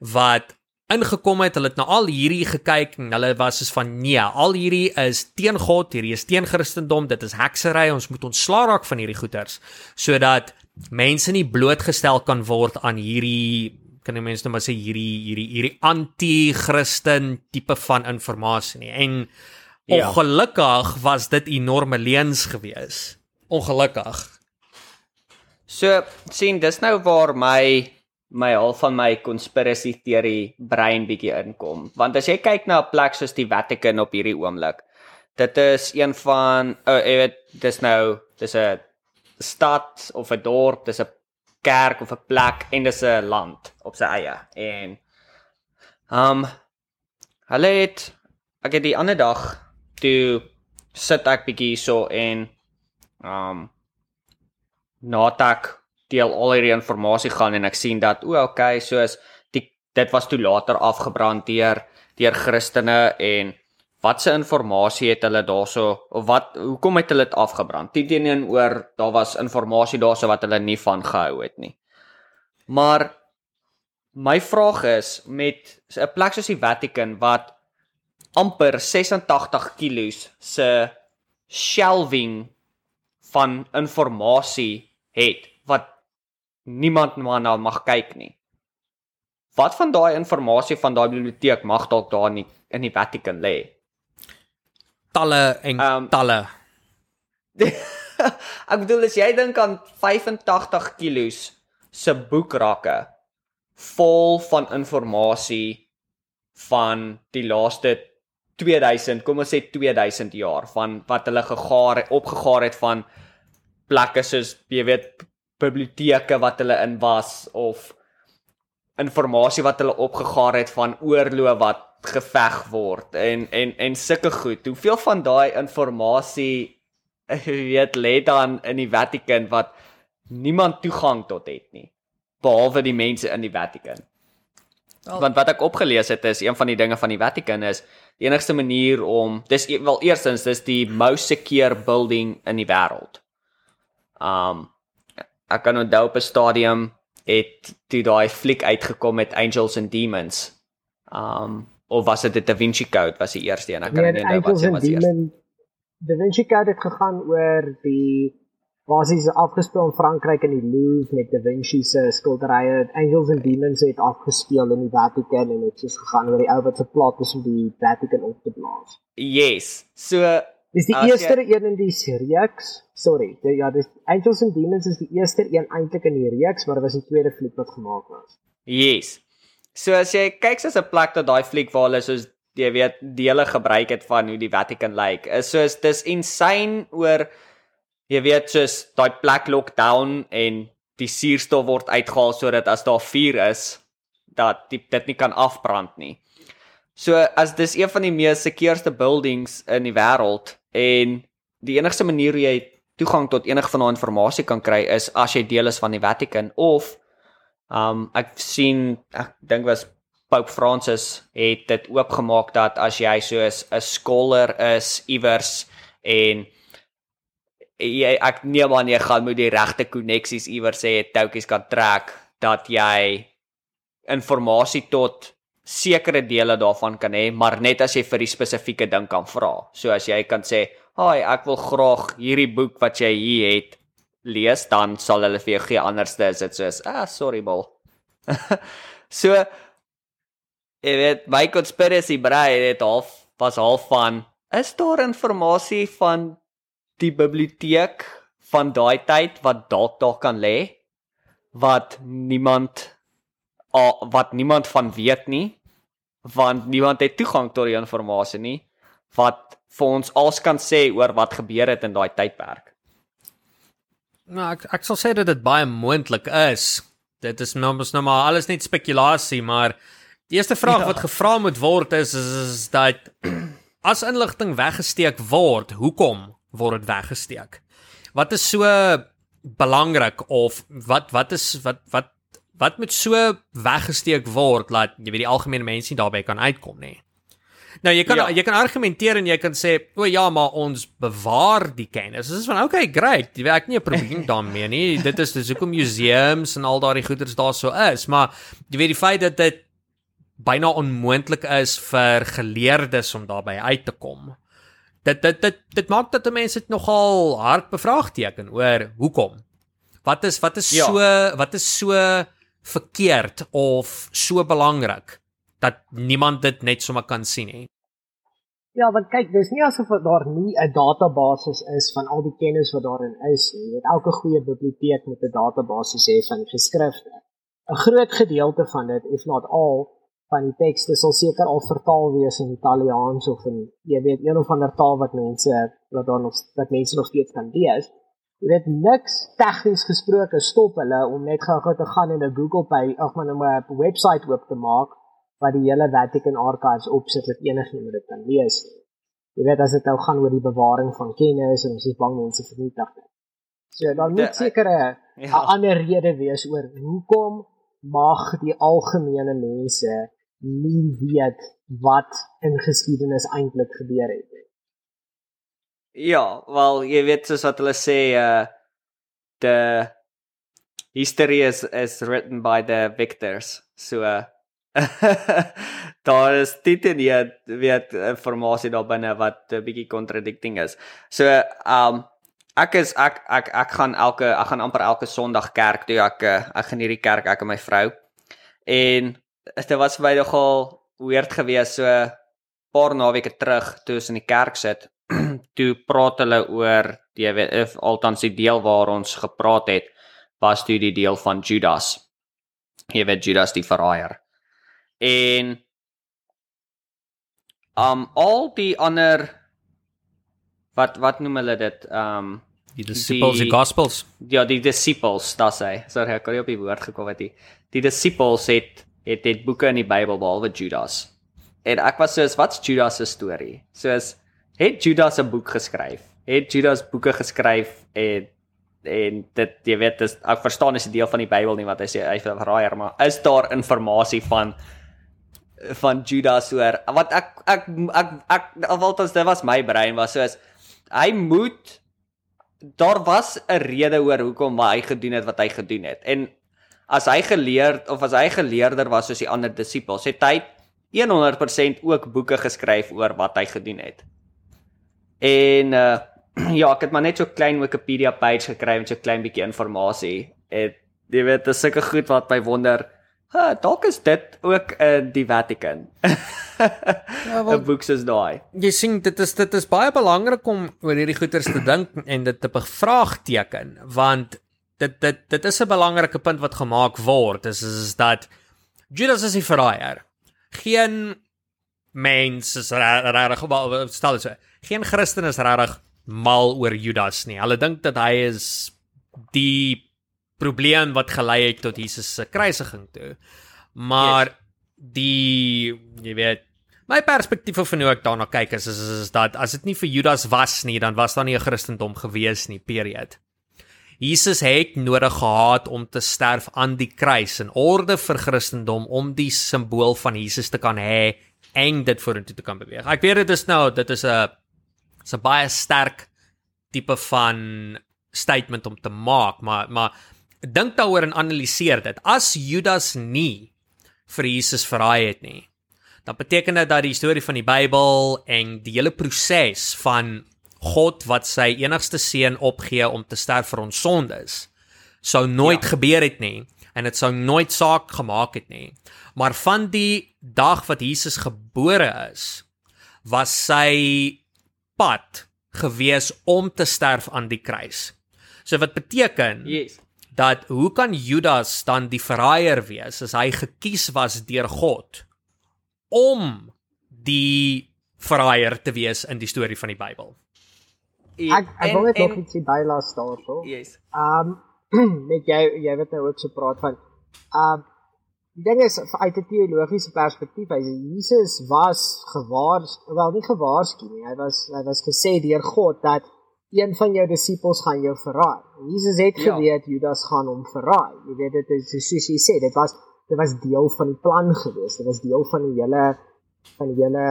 Speaker 1: wat ingekom het, hulle het na al hierdie gekyk en hulle was soos van nee, al hierdie is teen God, hierdie is teen Christendom, dit is heksery, ons moet ontslaa raak van hierdie goeters sodat mense nie blootgestel kan word aan hierdie kan die mense nou maar sê hierdie hierdie hierdie anti-Christen tipe van inligting nie. En ja. ongelukkig was dit enorme leuns gewees. Ongelukkig.
Speaker 2: So sien dis nou waar my my al van my conspiracy teorie brein bietjie inkom. Want as jy kyk na 'n plek soos die Vatican op hierdie oomblik, dit is een van oh, jy weet dis nou dis 'n stad of 'n dorp, dis 'n kerk of 'n plek en dis 'n land op sy eie. En um hulle het ek het die ander dag toe sit ek bietjie so en um natak deel al hierdie inligting gaan en ek sien dat o, okay, soos die dit was toe later afgebrand deur deur Christene en watse inligting het hulle daarso of wat hoekom het hulle dit afgebrand? Teenoor daar was inligting daarso wat hulle nie van gehou het nie. Maar my vraag is met 'n plek soos die Vatican wat amper 86 kg se shelving van inligting het wat niemand maar na mag kyk nie. Wat van daai inligting van daai biblioteek mag dalk daar in die, in die Vatican lê?
Speaker 1: talle en um, talle.
Speaker 2: ek bedoel as jy dink aan 85 kg se boekrakke vol van inligting van die laaste 2000, kom ons sê 2000 jaar van wat hulle gegaar opgegaar het van plekke soos jy weet biblioteke wat hulle in was of inligting wat hulle opgegaar het van oorloë wat geveg word en en en sulke goed. Hoeveel van daai inligting weet lê dan in die Vatican wat niemand toegang tot het nie behalwe die mense in die Vatican. Well, Want wat ek opgelees het is een van die dinge van die Vatican is die enigste manier om dis e, wel eerstens dis die most secure building in die wêreld. Um ek kan onthou op 'n stadium het toe daai fliek uitgekom met Angels and Demons. Um of was dit Da Vinci Code was die eerste een ek kan nee, nie onthou wat se was eers
Speaker 3: Da Vinci Code het gegaan oor die basies afgespeel in Frankryk in die Louvre met Da Vinci se skilderye Angels and Demons het afgespeel in die Vatican en dit het gegaan oor die ou wat se plot tussen die Vatican op te blaas.
Speaker 2: Yes. So
Speaker 3: dis die eerste jy... een in die reeks. Sorry die, ja dis Angels and Demons is die eerste een eintlik in die reeks maar dit was die tweede fliek wat gemaak was.
Speaker 2: Yes. So as jy kyk soos 'n plek tot daai fliek waar hulle soos jy weet dele gebruik het van hoe die Vatican lyk, like, is soos dis insane oor jy weet soos daai plek lockdown en die suurstof word uitgehaal sodat as daar vuur is dat die, dit nie kan afbrand nie. So as dis een van die mees sekurste buildings in die wêreld en die enigste manier hoe jy toegang tot enige van daai inligting kan kry is as jy deel is van die Vatican of Um ek sien ek dink was Pope Francis het dit oopgemaak dat as jy soos 'n scholar is iewers en jy ek neem aan jy gaan moet die regte koneksies iewers hê, toutjies kan trek dat jy inligting tot sekere dele daarvan kan hê, maar net as jy vir die spesifieke ding kan vra. So as jy kan sê, "Haai, ek wil graag hierdie boek wat jy hier het lees dan sal hulle vir jou gee anderste is dit soos ah sorry bol. so jy weet my conspiracy braai het half was half van is daar inligting van die biblioteek van daai tyd wat dalk daar kan lê wat niemand wat niemand van weet nie want niemand het toegang tot die inligting nie wat vir ons als kan sê oor wat gebeur het in daai tydperk.
Speaker 1: Nou ek ek sal sê dat dit baie moontlik is. Dit is nou mos nou maar alles net spekulasie, maar die eerste vraag ja. wat gevra moet word is is, is dat as inligting weggesteek word, hoekom word dit weggesteek? Wat is so belangrik of wat wat is wat wat wat moet so weggesteek word dat jy weet die algemene mense nie daarbey kan uitkom nie? Nou jy kan ja. jy kan argumenteer en jy kan sê o ja, maar ons bewaar die kennis. Dit is van okay, great. Jy werk nie 'n probleem daarmee nie. Dit is dis hoekom museums en al daardie goederes daar so is, maar jy weet die feit dat dit byna onmoontlik is vir geleerdes om daarby uit te kom. Dit dit dit dit maak dat mense dit nogal hard bevraagteken oor hoekom. Wat is wat is ja. so wat is so verkeerd of so belangrik dat niemand dit net sommer kan sien nie.
Speaker 3: Ja, want kyk, dis nie asof daar nie 'n database is van al die kennis wat daarin is nie. Jy weet elke goeie biblioteek moet 'n database hê van geskrifte. 'n Groot gedeelte van dit, if not all, van die tekste sal seker al vertaal wees in Italiaans of in jy weet een of ander taal wat mense wat daar nog wat mense nog steeds kan lees. Jy weet niks tegnies gesproke stop hulle om net gou-gou te gaan en 'n Google by of maar 'n webwerf oop te maak wat die hele Vatican Archives opsit dat enigiemand dit kan lees. Jy weet as dit nou gaan oor die bewaring van kennis en ons is bang mense vernietig dit. So dan moet seker 'n ja. ander rede wees oor hoekom mag die algemene mense nie weet wat in geskiedenis eintlik gebeur het nie.
Speaker 2: Ja, wel jy weet soos wat hulle sê uh the history is is written by the victors. So uh daar is dit en jy weet informasie daar binne wat 'n bietjie contradicting is. So, um ek is ek ek ek gaan elke ek gaan amper elke Sondag kerk toe ek ek gaan hierdie kerk ek en my vrou. En dit was vir my nogal weird geweest so paar naweke terug toe ons in die kerk sit. toe praat hulle oor jy weet altans die deel waar ons gepraat het was toe die deel van Judas. Jy weet Judas die verraaier en um al die ander wat wat noem hulle dit um
Speaker 1: die disciples die gospels
Speaker 2: ja die disciples da sê sorry ek het op die woord gekom wat die die disciples het het dit boeke in die Bybel behalwe Judas. En ek was soos wat's Judas se storie? Soos het Judas 'n boek geskryf? Het Judas boeke geskryf en en dit jy weet dis ek verstaan is 'n deel van die Bybel nie wat hy sê hy verraaier maar is daar inligting van van Judas oor wat ek ek ek ek althans dit was my brein was soos hy moet daar was 'n rede oor hoekom hy gedoen het wat hy gedoen het. En as hy geleerd of as hy geleerder was soos die ander disippels het hy 100% ook boeke geskryf oor wat hy gedoen het en uh, ja ek het maar net so klein Wikipedia page gekry met so klein bietjie inligting het jy weet dis sulke goed wat my wonder Ha, dalk is dit ook in uh, die Vatikan. ja, 'n boek soos daai.
Speaker 1: Jy sien dit is dit is baie belangrik om oor hierdie goeters te dink en dit te bevraagteken want dit dit dit is 'n belangrike punt wat gemaak word is is, is dat Judas is 'n verraaier. Geen mens is regtig wel stel dit so. Geen Christen is regtig mal oor Judas nie. Hulle dink dat hy is die probleem wat gelei het tot Jesus se kruisiging toe. Maar yes. die jy weet my perspektief van hoe ek daarna kyk is, is is dat as dit nie vir Judas was nie, dan was daar nie 'n Christendom gewees nie, period. Jesus het nodig gehad om te sterf aan die kruis in orde vir Christendom om die simbool van Jesus te kan hê en dit vorentoe te kan beweeg. Ek weet dit is nou, dit is 'n 'n baie sterk tipe van statement om te maak, maar maar dink daaroor en analiseer dit. As Judas nie vir Jesus verraai het nie, dan beteken dit dat die storie van die Bybel en die hele proses van God wat sy enigste seun opgee om te sterf vir ons sondes sou nooit ja. gebeur het nie en dit sou nooit saak gemaak het nie. Maar van die dag wat Jesus gebore is, was sy pad gewees om te sterf aan die kruis. So wat beteken?
Speaker 2: Yes
Speaker 1: dat hoe kan Judas dan die verraaier wees as hy gekies was deur God om die verraaier te wees in die storie van die Bybel?
Speaker 3: Ek ek wil net nog ietsie bylaas daarso.
Speaker 2: Yes.
Speaker 3: Um net jy jy weet nou ook so praat van um die ding is uit 'n teologiese perspektief, hy Jesus was gewaarsku, wel nie gewaarsku nie. Hy was hy was gesê deur God dat een van jou disippels gaan jou verraai. Jesus het ja. geweet Judas gaan hom verraai. Jy weet dit is soos jy sê, dit was dit was deel van die plan gewees. Dit was deel van die hele van die hele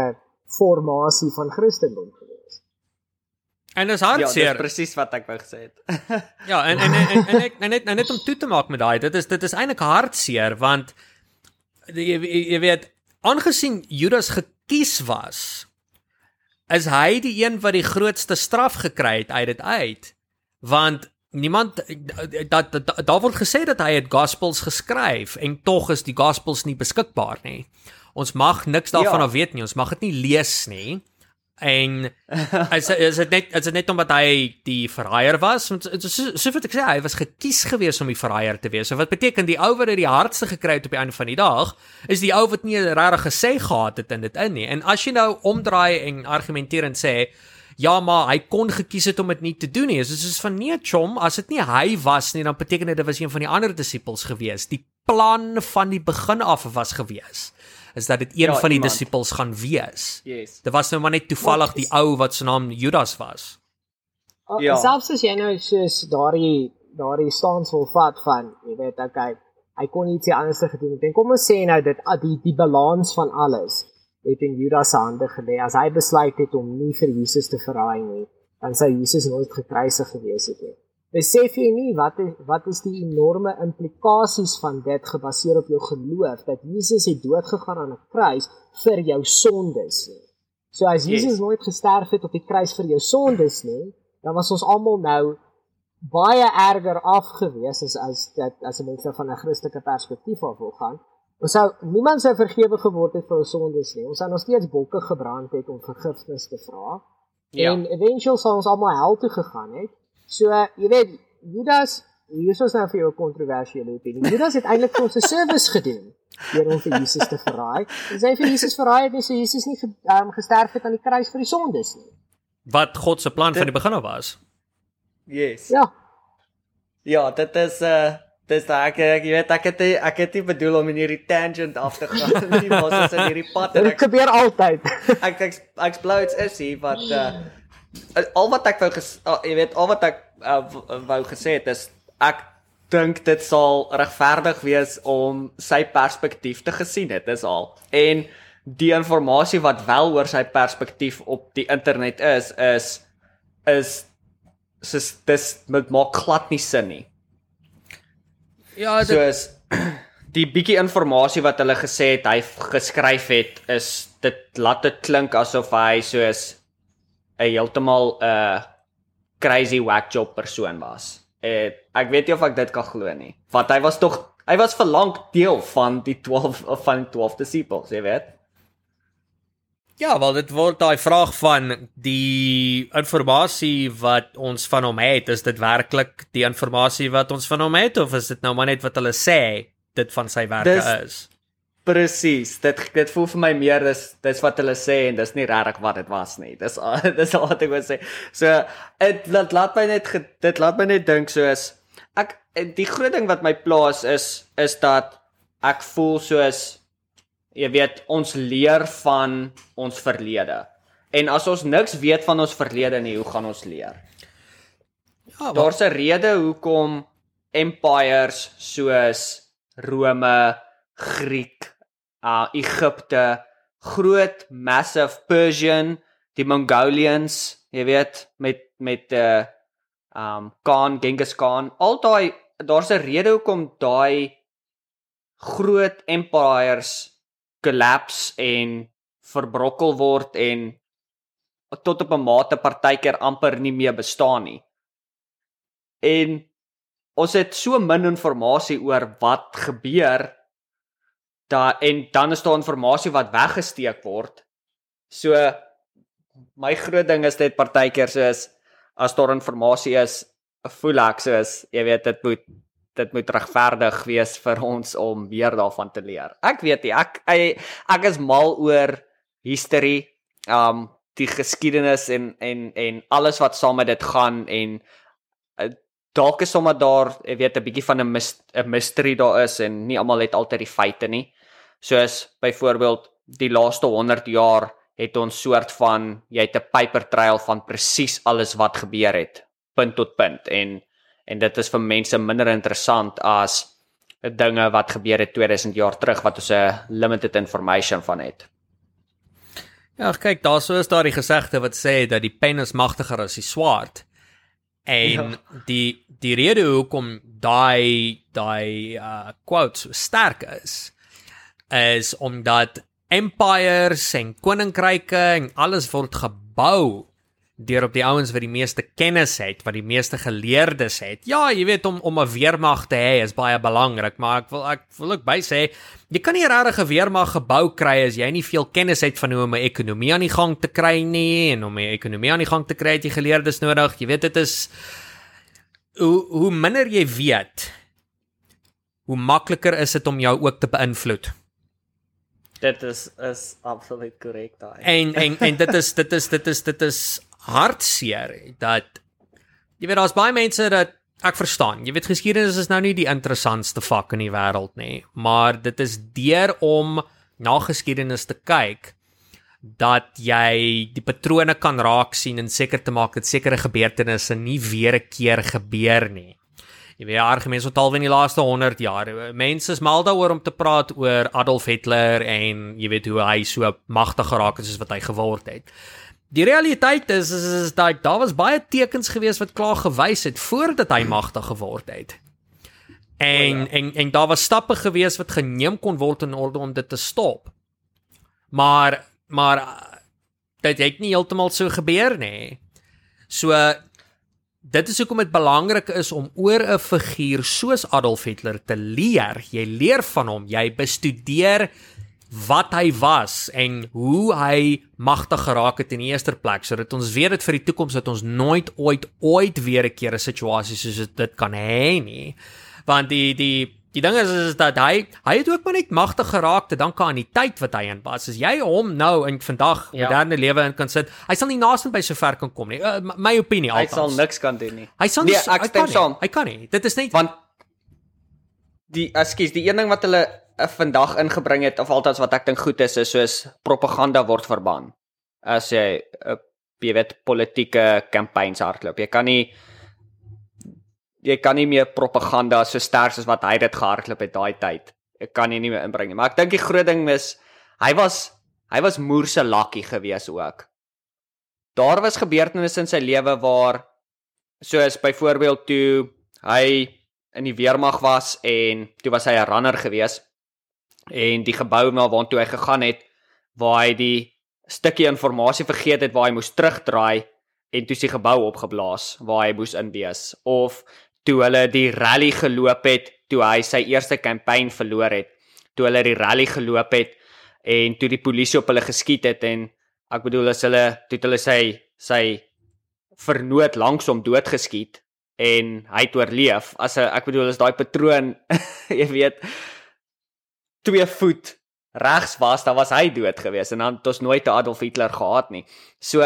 Speaker 3: formasie van Christendom gewees.
Speaker 1: En dis hartseer.
Speaker 2: Ja, dis presies wat ek wou gesê het.
Speaker 1: ja, en en en, en ek net net net om toe te maak met daai, dit is dit is eintlik hartseer want jy, jy weet aangesien Judas gekies was, is hy die een wat die grootste straf gekry het uit dit uit. Want niemand dat daar da word gesê dat hy het gospels geskryf en tog is die gospels nie beskikbaar nie. Ons mag niks daarvan ja. af weet nie. Ons mag dit nie lees nie. En is is dit net is dit net omdat hy die verraaier was? Want so so wat ek sê, hy was gekies gewees om die verraaier te wees. So wat beteken die ou wat dit die hardste gekry het op die einde van die dag, is die ou wat nie regtig gesê gehad het in dit in nie. En as jy nou omdraai en argumenteer en sê Ja, maar hy kon gekies het om dit nie te doen nie. So soos van nee, chom, as dit nie hy was nie, dan beteken dit dit was een van die ander disippels gewees. Die plan van die begin af was gewees is dat dit een ja, van die disippels gaan wees.
Speaker 2: Yes.
Speaker 1: Dit was nou maar net toevallig die ou wat se naam Judas was.
Speaker 3: Ja. Selfs as jy nou soos daardie daardie staansel vat van, jy weet, okay, hy kon iets anders gedoen het. En kom ons sê nou dit die die balans van alles het in Judas se hande gelê. As hy besluit het om nie vir Jesus te verraai nie, dan sou Jesus nooit gekruisig gewees het nie. Besef jy nie wat is wat is die enorme implikasies van dit gebaseer op jou geloof dat Jesus het dood gegaan aan 'n kruis vir jou sondes nie. So as Jesus yes. nooit gesterf het op die kruis vir jou sondes nie, dan was ons almal nou baie erger afgewees as as dit as mense van 'n Christelike perspektief af wil gaan. Ons sou niemand sou vergewe geword het vir ons sondes nie. Ons sou nog steeds bokke gebrand het om vergifnis te vra. Ja. En eventueel sou ons almal hel toe gegaan het. So, jy weet, Judas, hier is nou vir jou 'n kontroversiële opinie. Judas het eintlik vir ons 'n service gedoen deur om vir Jesus te verraai. En sy vir Jesus verraai het, so Jesus nie um, gesterf het aan die kruis vir die sondes nie.
Speaker 1: Wat God se plan dit, van die begin af was.
Speaker 2: Yes.
Speaker 3: Ja.
Speaker 2: Ja, dit is 'n uh, eh, dis daai ek ek weet ek het ek het nie bedoel om in hierdie tangent af te gaan nie, maar ons is in hierdie pad
Speaker 3: en ek gebeur altyd.
Speaker 2: ek ek ek bly dit is hier wat uh, al wat ek wou uh, jy weet al wat ek uh, wou gesê het is ek dink dit sal regverdig wees om sy perspektief te gesien het dis al. En die inligting wat wel oor sy perspektief op die internet is is is dis dis met maak glad nie sin nie.
Speaker 1: Ja
Speaker 2: dit so is die bietjie inligting wat hulle gesê het hy geskryf het is dit laat dit klink asof hy soos 'n heeltemal 'n uh, crazy whack job persoon was. Uh, ek weet nie of ek dit kan glo nie. Want hy was tog hy was vir lank deel van die 12 of van 12 disciples, jy weet.
Speaker 1: Ja, wel dit word daai vraag van die inligting wat ons van hom het, is dit werklik die inligting wat ons van hom het of is dit nou maar net wat hulle sê dit van sy werke dis, is?
Speaker 2: Presies. Dit dit voel vir my meer is dis wat hulle sê en dis nie regtig wat dit was nie. Dis dis al wat ek wil sê. So dit laat, laat my net dit laat my net dink soos ek die groot ding wat my plaas is is dat ek voel soos jy weet ons leer van ons verlede. En as ons niks weet van ons verlede nie, hoe gaan ons leer? Ja, daar's 'n rede hoekom empires soos Rome, Griek, uh Egipte, groot massive Persian, die Mongolians, jy weet, met met uh, um Khan, Genghis Khan, al daai daar's 'n rede hoekom daai groot empires collapse en verbrokkel word en tot op 'n mate partykeer amper nie meer bestaan nie. En ons het so min inligting oor wat gebeur da en dan is daar inligting wat weggesteek word. So my groot ding is dit partykeer soos as daar inligting is, voel ek soos jy weet dit moet dit moet regverdig wees vir ons om meer daarvan te leer. Ek weet nie, ek ek, ek is mal oor history, um die geskiedenis en en en alles wat saam met dit gaan en uh, dalk is sommer daar, jy weet 'n bietjie van 'n mystery daar is en nie almal het altyd die feite nie soos byvoorbeeld die laaste 100 jaar het ons soort van jy het 'n paper trail van presies alles wat gebeur het punt tot punt en en dit is vir mense minder interessant as dinge wat gebeur het 2000 jaar terug wat ons 'n limited information van het.
Speaker 1: Ja, kyk, daar sou is daar die gesegde wat sê dat die pen is magtiger as die swaard. En ja. die die rede hoekom daai daai uh quotes sterk is is omdat empires en koninkryke en alles word gebou deur op die ouens wat die meeste kennis het, wat die meeste geleerdes het. Ja, jy weet om om 'n weermag te hê is baie belangrik, maar ek wil ek wil ook by sê jy kan nie regtig 'n weermag gebou kry as jy nie veel kennis het van hoe om 'n ekonomie aan die gang te kry nie en om 'n ekonomie aan die gang te kry het jy geleerdes nodig. Jy weet dit is hoe hoe minder jy weet, hoe makliker is dit om jou ook te beïnvloed.
Speaker 2: Dit is is absoluut korrek daai.
Speaker 1: En en en dit is dit is dit is dit is hartseer dat jy weet daar's baie mense dat ek verstaan. Jy weet geskiedenis is nou nie die interessantste vak in die wêreld nie, maar dit is deur om na geskiedenis te kyk dat jy die patrone kan raak sien en seker te maak dat sekere gebeurtenisse nie weer 'n keer gebeur nie. Jy weet argumente wat al in die laaste 100 jaar. Mense is mal daaroor om te praat oor Adolf Hitler en jy weet hoe hy so magtig geraak het soos wat hy geword het. Die realiteit is is, is dat daar was baie tekens gewees wat klaar gewys het voordat hy magtig geword het. En, oh ja. en en daar was stappe gewees wat geneem kon word in orde om dit te stop. Maar maar dit het nie heeltemal so gebeur nie. So dit is hoekom dit belangrik is om oor 'n figuur soos Adolf Hitler te leer. Jy leer van hom, jy bestudeer wat hy was en hoe hy magtig geraak het in die eerste plek. Sodat ons weet dit vir die toekoms dat ons nooit ooit ooit weer 'n keer 'n situasie soos dit kan hê nie. Want die die die ding is is dat hy hy het ook maar net magtig geraak te danke aan die tyd wat hy in was. As jy hom nou in vandag ja. moderne lewe in kan sit hy sal nie naaste by so ver kan kom nie. Uh, my opinie altyd
Speaker 2: hy sal niks kan doen nie.
Speaker 1: Hy sal nie nee, ek stem saam. Hy kan nie. Dit is net
Speaker 2: want die ekskuus die een ding wat hulle vandag ingebring het of althans wat ek dink goed is is soos propaganda word verban. As jy 'n uh, jy weet politieke kampanjes hardloop. Jy kan nie jy kan nie meer propaganda so sterk soos wat hy dit gehardloop het daai tyd. Ek kan nie meer inbring nie. Maar ek dink die groot ding is hy was hy was moerse lakkie gewees ook. Daar was gebeurtenisse in sy lewe waar soos byvoorbeeld toe hy in die weermag was en toe was hy 'n runner geweest en die gebou na waartoe hy gegaan het waar hy die stukkie inligting vergeet het waar hy moes terugdraai en toe sy gebou opgeblaas waar hy moes inwees of toe hulle die rally geloop het toe hy sy eerste kampanje verloor het toe hulle die rally geloop het en toe die polisie op hulle geskiet het en ek bedoel as hulle toe hulle sy sy vernoot langsom doodgeskiet en hy het oorleef as 'n ek bedoel as daai patroon jy weet 2 voet regs was, dan was hy dood gewees en dan het ons nooit 'n Adolf Hitler gehad nie. So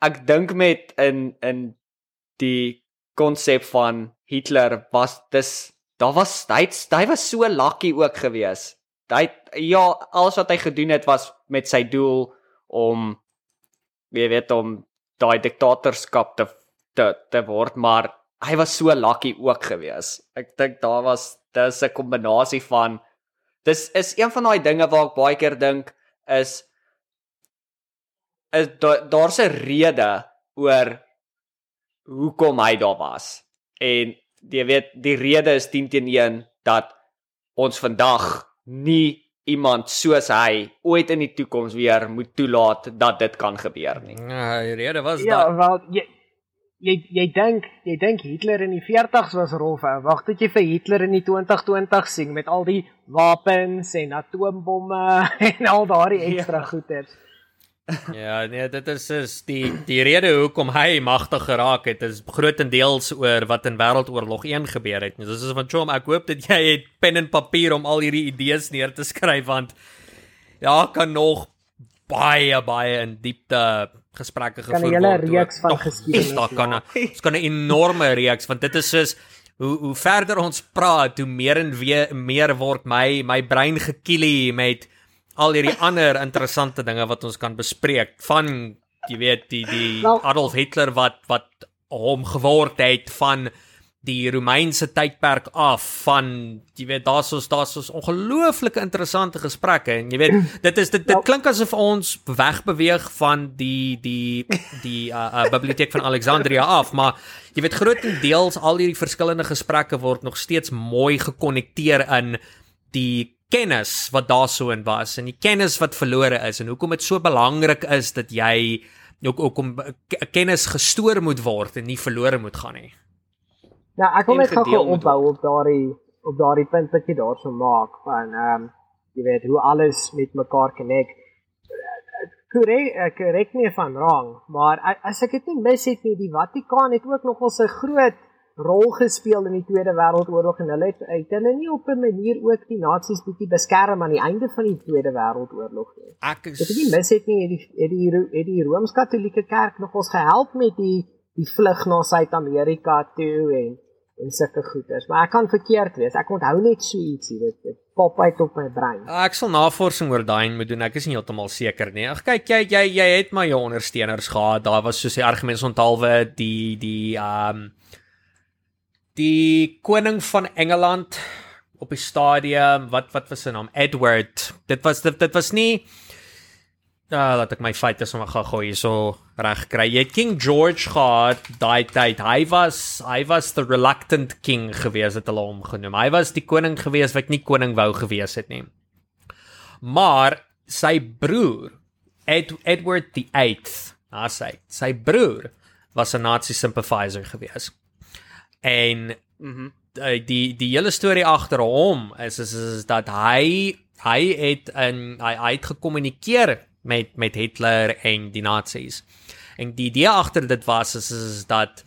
Speaker 2: ek dink met in in die konsep van Hitler was dis daar was hy hy was so lucky ook gewees. Hy ja, alles wat hy gedoen het was met sy doel om jy weet om daai diktatorskap te te te word, maar hy was so lucky ook gewees. Ek dink daar was dis 'n kombinasie van Dis is een van daai dinge waar ek baie keer dink is is daar's 'n rede oor hoekom hy daar was. En jy weet die rede is 10 teen 1 dat ons vandag nie iemand soos hy ooit in die toekoms weer moet toelaat dat dit kan gebeur nie.
Speaker 1: Ja, die rede was
Speaker 3: ja, dat Ja, wel jy jy jy dink jy dink Hitler in die 40s was rof. Wag tot jy vir Hitler in die 2020 sien met al die wapens en atoombomme en al daardie ja. ekstra ja. goeders.
Speaker 1: Ja, nee, dit is is die die rede hoekom hy magtig geraak het is grootendeels oor wat in Wêreldoorlog 1 gebeur het. Dis is van Chom, ek hoop dat jy het pen en papier om al hierdie idees neer te skryf want ja, kan nog baie baie in diepte gesprekke gevoer word.
Speaker 3: Kan 'n hele reeks van geskiedenis.
Speaker 1: Daar kan 'n ons kan 'n enorme reeks want dit is soos hoe hoe verder ons praat, hoe meer en weer meer word my my brein gekielie met al hierdie ander interessante dinge wat ons kan bespreek van jy weet die die well, Adolf Hitler wat wat hom geword het van die Romeinse tydperk af van jy weet daar's ons daar's ons ongelooflike interessante gesprekke en jy weet dit is dit dit klink asof ons wegbeweeg van die die die uh, uh, biblioteek van Alexandria af maar jy weet grootendeels al hierdie verskillende gesprekke word nog steeds mooi gekonnekteer in die kennis wat daarso in was en die kennis wat verlore is en hoekom dit so belangrik is dat jy ook ook om kennis gestoor moet word en nie verlore moet gaan nie.
Speaker 3: Ja, ek wil net gou opbou op daardie op daardie punt wat jy daarso maak van ehm um, jy weet hoe alles met mekaar connect. Korrek, korrek nie van rang, maar as ek dit nie mis het nie, die Vatikaan het ook nog 'n groot rol gespeel in die Tweede Wêreldoorlog en hulle het uit hulle nie op 'n manier ook die nasies bietjie beskerm aan die einde van die Tweede Wêreldoorlog nie.
Speaker 1: Ek is
Speaker 3: Dit nie mis het nie, het die het die, het die Rooms-Katolieke Kerk nog ons gehelp met die die vlug na Suid-Amerika toe en en sulke goeders. Maar ek kan verkeerd wees. Ek onthou net so ietsie dit, dit pop uit op my brein.
Speaker 1: Ek sal navorsing oor daai moet doen. Ek is nie heeltemal seker nie. Ag kyk jy jy jy het maar jou ondersteuners gehad. Daar was soos die argumente onthaalwe die die ehm um, die koning van Engeland op die stadium wat wat was sy naam? Edward. Dit was dit, dit was nie uh, laat ek my feite sommer gaan gooi so reg kry. Jy King George gehad daai tyd. Hy was hy was the reluctant king gewees het hulle hom genoem. Hy was die koning gewees wat nie koning wou gewees het nie. Maar sy broer Ed, Edward the 8th ah sy sy broer was 'n Nazi sympathizer gewees en
Speaker 2: mhm
Speaker 1: die die hele storie agter hom is, is is dat hy hy het in hy, hy het gekommunikeer met met Hitler en die Nazis. En die idee agter dit was is, is, is dat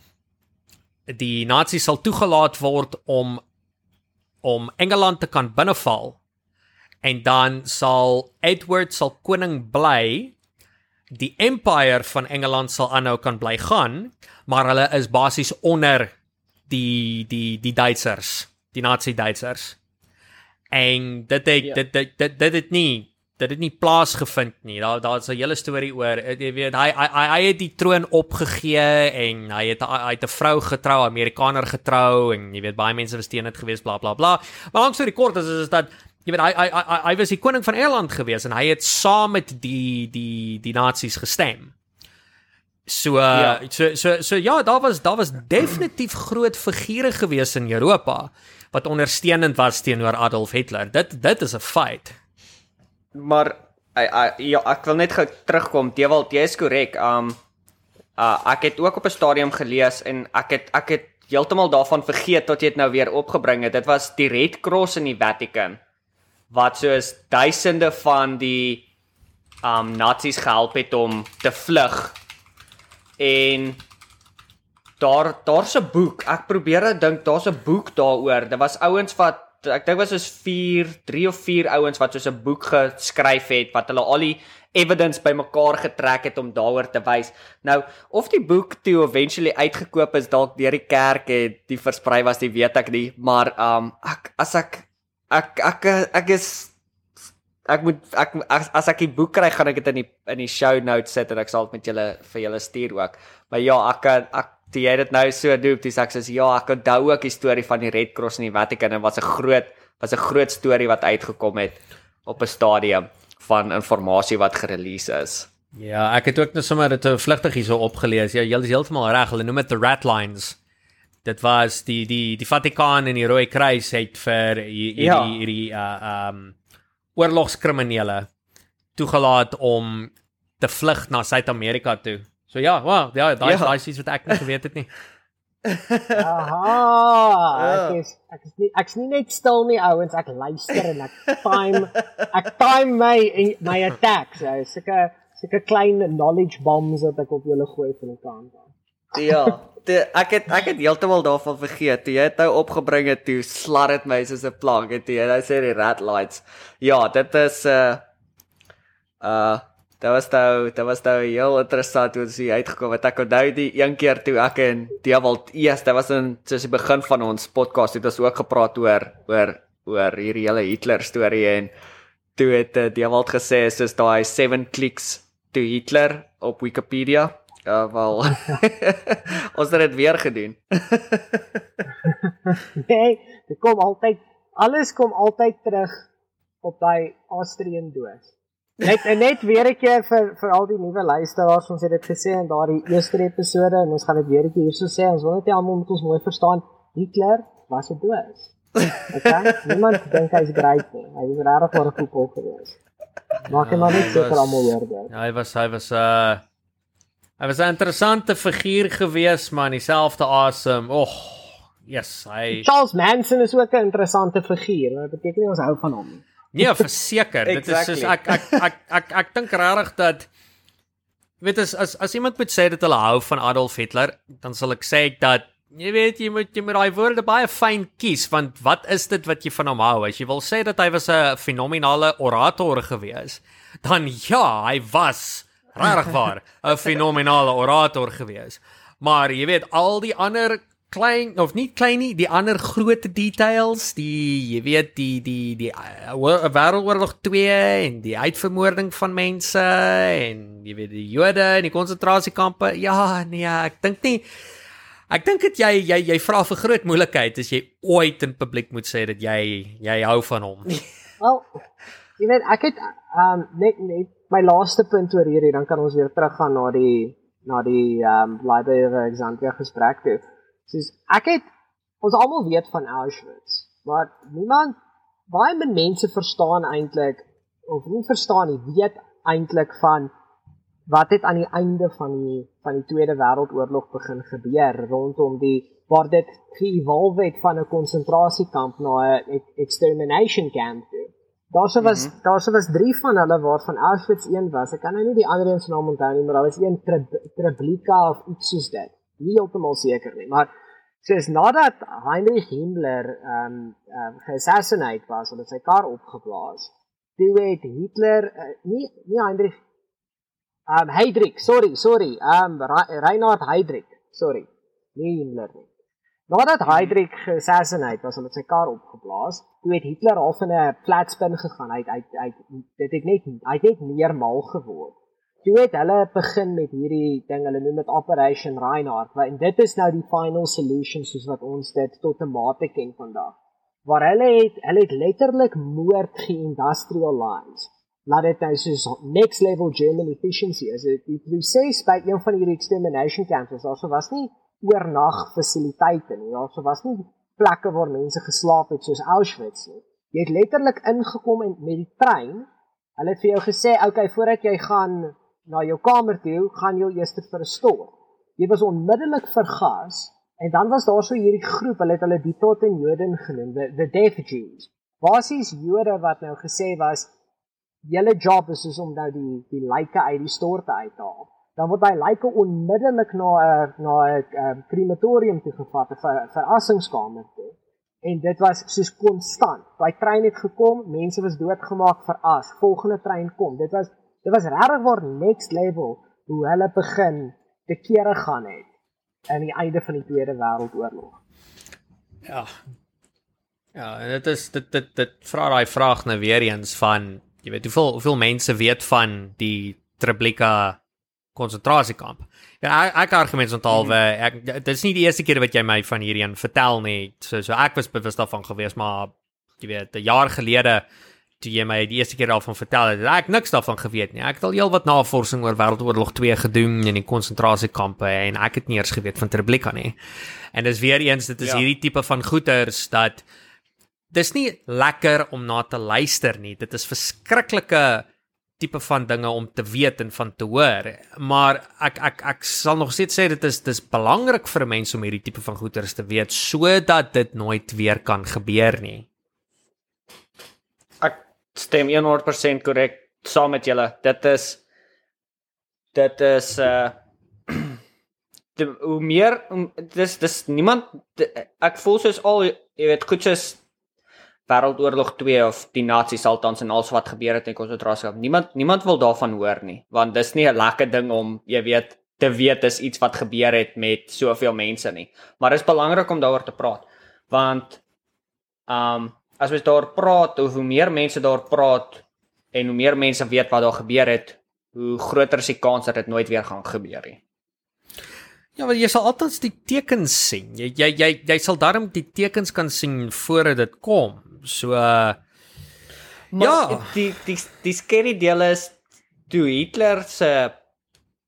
Speaker 1: die Nazis sal toegelaat word om om Engeland te kan binneval. En dan sal Edward sal koning bly. Die empire van Engeland sal aanhou kan bly gaan, maar hulle is basies onder die die die Duitsers, die Nazi Duitsers. En dit het ja. dit dit dit dit het nie dit het nie plaasgevind nie. Daar daar's 'n hele storie oor, jy weet, hy hy hy het die troon opgegee en hy het hy het 'n vrou getrou, Amerikaner getrou en jy weet baie mense was teen dit geweest bla bla bla. Maar langs so die kort is is dat jy weet hy hy hy hy was die koning van Engeland geweest en hy het saam met die die die Nazis gestem. So, uh, ja. so so so ja, daar was daar was definitief groot figure gewees in Europa wat ondersteunend was teenoor Adolf Hitler. Dit dit is 'n feit.
Speaker 2: Maar I, I, ja, ek wil net gou terugkom. Dewald, jy is korrek. Um uh ek het ook op 'n stadium gelees en ek het ek het heeltemal daarvan vergeet tot jy dit nou weer opgebring het. Dit was die Red Cross in die Vatican wat soos duisende van die um Nazis gehelp het om te vlug en daar daar's 'n boek. Ek probeer dink daar's 'n boek daaroor. Dit was ouens wat ek dink was soos 4, 3 of 4 ouens wat soos 'n boek geskryf het wat hulle al die evidence bymekaar getrek het om daaroor te wys. Nou, of die boek toe eventually uitgekoop is dalk deur die kerk het die versprei was, die weet ek nie, maar um ek as ek ek ek ek, ek is ek moet ek as, as ek die boek kry, gaan ek dit in die in die show notes sit en ek sal dit met julle vir julle stuur ook. Maar ja, ek ek die jy dit nou so doen, dis ek sê ja, ek onthou ook die storie van die Red Cross in die Vatican en was 'n groot was 'n groot storie wat uitgekom het op 'n stadium van inligting wat gerelease is.
Speaker 1: Ja, ek het ook net sommer dit vlugtig hierso opgelees. Ja, jy is heeltemal reg. Hulle noem dit the rat lines. Dit was die die die Vatikaan en die Rooi Kruis het vir hierdie ja. hierdie uh um oorlogskriminele toegelaat om te vlug na Suid-Amerika toe. So ja, wow, ja, daai ja. daai is iets wat ek nie geweet het nie.
Speaker 3: Aha, ek is ek is nie ek's nie net stil nie ouens, ek luister en ek time ek time my my attacks. So sulke sulke klein knowledge bombs wat ek op julle gooi van die kant af.
Speaker 2: Ja, die, ek het ek het heeltemal daarvan vergeet. Jy het nou opgebring het toe slat dit my soos 'n plank het jy. Nou sê die rat lights. Ja, dit is 'n uh, uh Dit was nou, dit was nou heel interessant hoe dit uitgekom het. Ek onthou die een keer toe ek en Dewald eers, dit was in soos die begin van ons podcast het ons ook gepraat oor oor oor hierdie hele Hitler storie en toe het uh, Dewald gesê soos daai 7 clicks to Hitler op Wikipedia. Ja, wel. ons het dit weer gedoen.
Speaker 3: nee, dit kom altyd alles kom altyd terug op daai Austrian doos. Net net weer 'n keer vir vir al die nuwe luisteraars, ons het dit gesê in daardie eerste episode en ons gaan dit weer 'n keer hierso sê. Ons wil net almal moet ons mooi verstaan. Hitler was 'n doos. Okay? Niemand dink hy's great nie. Hy is regtig maar 'n voetbal gewees. Maak hom maar net seker almal hoor dit.
Speaker 1: Ja, hy was hy was uh hy was 'n interessante figuur gewees, maar dieselfde asem. Och, yes, hy
Speaker 3: Charles Manson is ook 'n interessante figuur. Dit beteken nie ons hou van hom nie.
Speaker 1: Nee, verseker. Dit is soos ek ek ek ek ek, ek dink regtig dat weet as as as iemand moet sê dat hulle hou van Adolf Hitler, dan sal ek sê dat jy weet jy moet jy moet daai woorde baie fyn kies want wat is dit wat jy van hom hou? As jy wil sê dat hy was 'n fenominale orator gewees, dan ja, hy was regtig waar 'n fenominale orator gewees. Maar jy weet al die ander klein of nie klein nie, die ander groot details, die jy weet die die die uh, Wêreldoorlog 2 en die uitvermoording van mense en jy weet die Jode in die konsentrasiekampe. Ja, nee, ek dink nie Ek dink dit jy jy jy vra vir groot moeilikheid as jy ooit in publiek moet sê dat jy jy hou van hom.
Speaker 3: Wel, jy weet ek het um net net my laaste punt oor hierdie dan kan ons weer teruggaan na die na die um Library of Alexandria gesprek toe. Soos ek het ons almal weet van Auschwitz, maar niemand baie mense verstaan eintlik of nie verstaan nie, weet eintlik van wat het aan die einde van die van die Tweede Wêreldoorlog begin gebeur rondom die waar dit geëvolve het van 'n konsentrasiekamp na 'n extermination camp. Daarso was mm -hmm. daarso was 3 van hulle waarvan Auschwitz een was. Ek kan nou nie die ander een se naam onthou nie, maar daar was een Treblinka of iets soos dit. Nie heeltemal seker nie, maar soos nadat Heinrich Himmler ehm um, um, geassassinate was, het sy kar opgeblaas. Toe het Hitler uh, nie nie Heinrich um Heydrich, sorry, sorry. Um Reinhard Heydrich, sorry. Nie Himmler nie. Nadat Heydrich geassassinate was, het sy kar opgeblaas. Toe het Hitler al van 'n flatspin gegaan. Hy hy hy dit het net hy het net meer mal geword. Toe het hulle begin met hierdie ding, hulle noem dit Operation Reinhard, en dit is nou die final solution soos wat ons dit tot 'n mate ken vandag. Waar hulle het hulle het letterlik moord ge-industrialize laat dit nou soos next level German efficiency is. Dit die proses by een van hierdie extermination camps was also was nie oornag fasiliteite nie. Also was nie plekke waar mense geslaap het soos Auschwitz nie. Jy het letterlik ingekom en met die trein, hulle het vir jou gesê, "Oké, okay, voordat jy gaan na jou kamer toe, gaan jy eers vir 'n stort." Jy was onmiddellik vergas en dan was daar so hierdie groep, hulle het hulle die Toten Joden genoem, the, the Jews. Basies Jode wat nou gesê was julle job is is om nou die die lyke uit die storte uit te haal. Dan word daai lyke onmiddellik na 'n na 'n krematorium toe gevat, 'n ver, verassingskamer toe. En dit was soos konstant. Daai trein het gekom, mense was doodgemaak vir as. Volgende trein kom. Dit was dit was regtig waar next level hoe hulle begin te kere gaan het aan die einde van die Tweede Wêreldoorlog.
Speaker 1: Ja. Ja, en dit is dit dit dit vra daai vraag nou weer eens van jy weet hoeveel hoeveel mense weet van die Treblinka konsentrasiekamp. Ja, ek, ek argument ontalwe, mhm. ek dit is nie die eerste keer wat jy my van hierdie een vertel nie. So so ek was bewus daarvan gewees, maar jy weet, 'n jaar gelede toe jy my die eerste keer daarvan vertel het, ek niks daarvan geweet nie. Ek het al heelwat navorsing oor Wêreldoorlog 2 gedoen in die konsentrasiekampe en ek het nie eers geweet van Treblinka nie. En dis weer eens dit is ja. hierdie tipe van goeters dat dis nie lekker om na te luister nie. Dit is verskriklike tipe van dinge om te weet en van te hoor. Maar ek ek ek sal nog steeds sê dit is dis belangrik vir 'n mens om hierdie tipe van goeters te weet sodat dit nooit weer kan gebeur nie.
Speaker 2: Ek stem 100% korrek saam met julle. Dit is dit is uh die, hoe meer dis dis niemand ek voel soos al jy weet goed soos Wêreldoorlog 2 of die Nasies altans en alles wat gebeur het in konsentrasiekamp. Niemand niemand wil daarvan hoor nie, want dis nie 'n lekker ding om, jy weet, te weet dis iets wat gebeur het met soveel mense nie. Maar dit is belangrik om daaroor te praat, want um as ons daar praat, hoe meer mense daar praat en hoe meer mense weet wat daar gebeur het, hoe groter is die kans dat dit nooit weer gaan gebeur nie.
Speaker 1: Ja, want jy sal altyd die tekens sien. Jy jy jy, jy sal darm die tekens kan sien voordat dit kom. So uh,
Speaker 2: maar ja, die die die skerry deel is toe Hitler se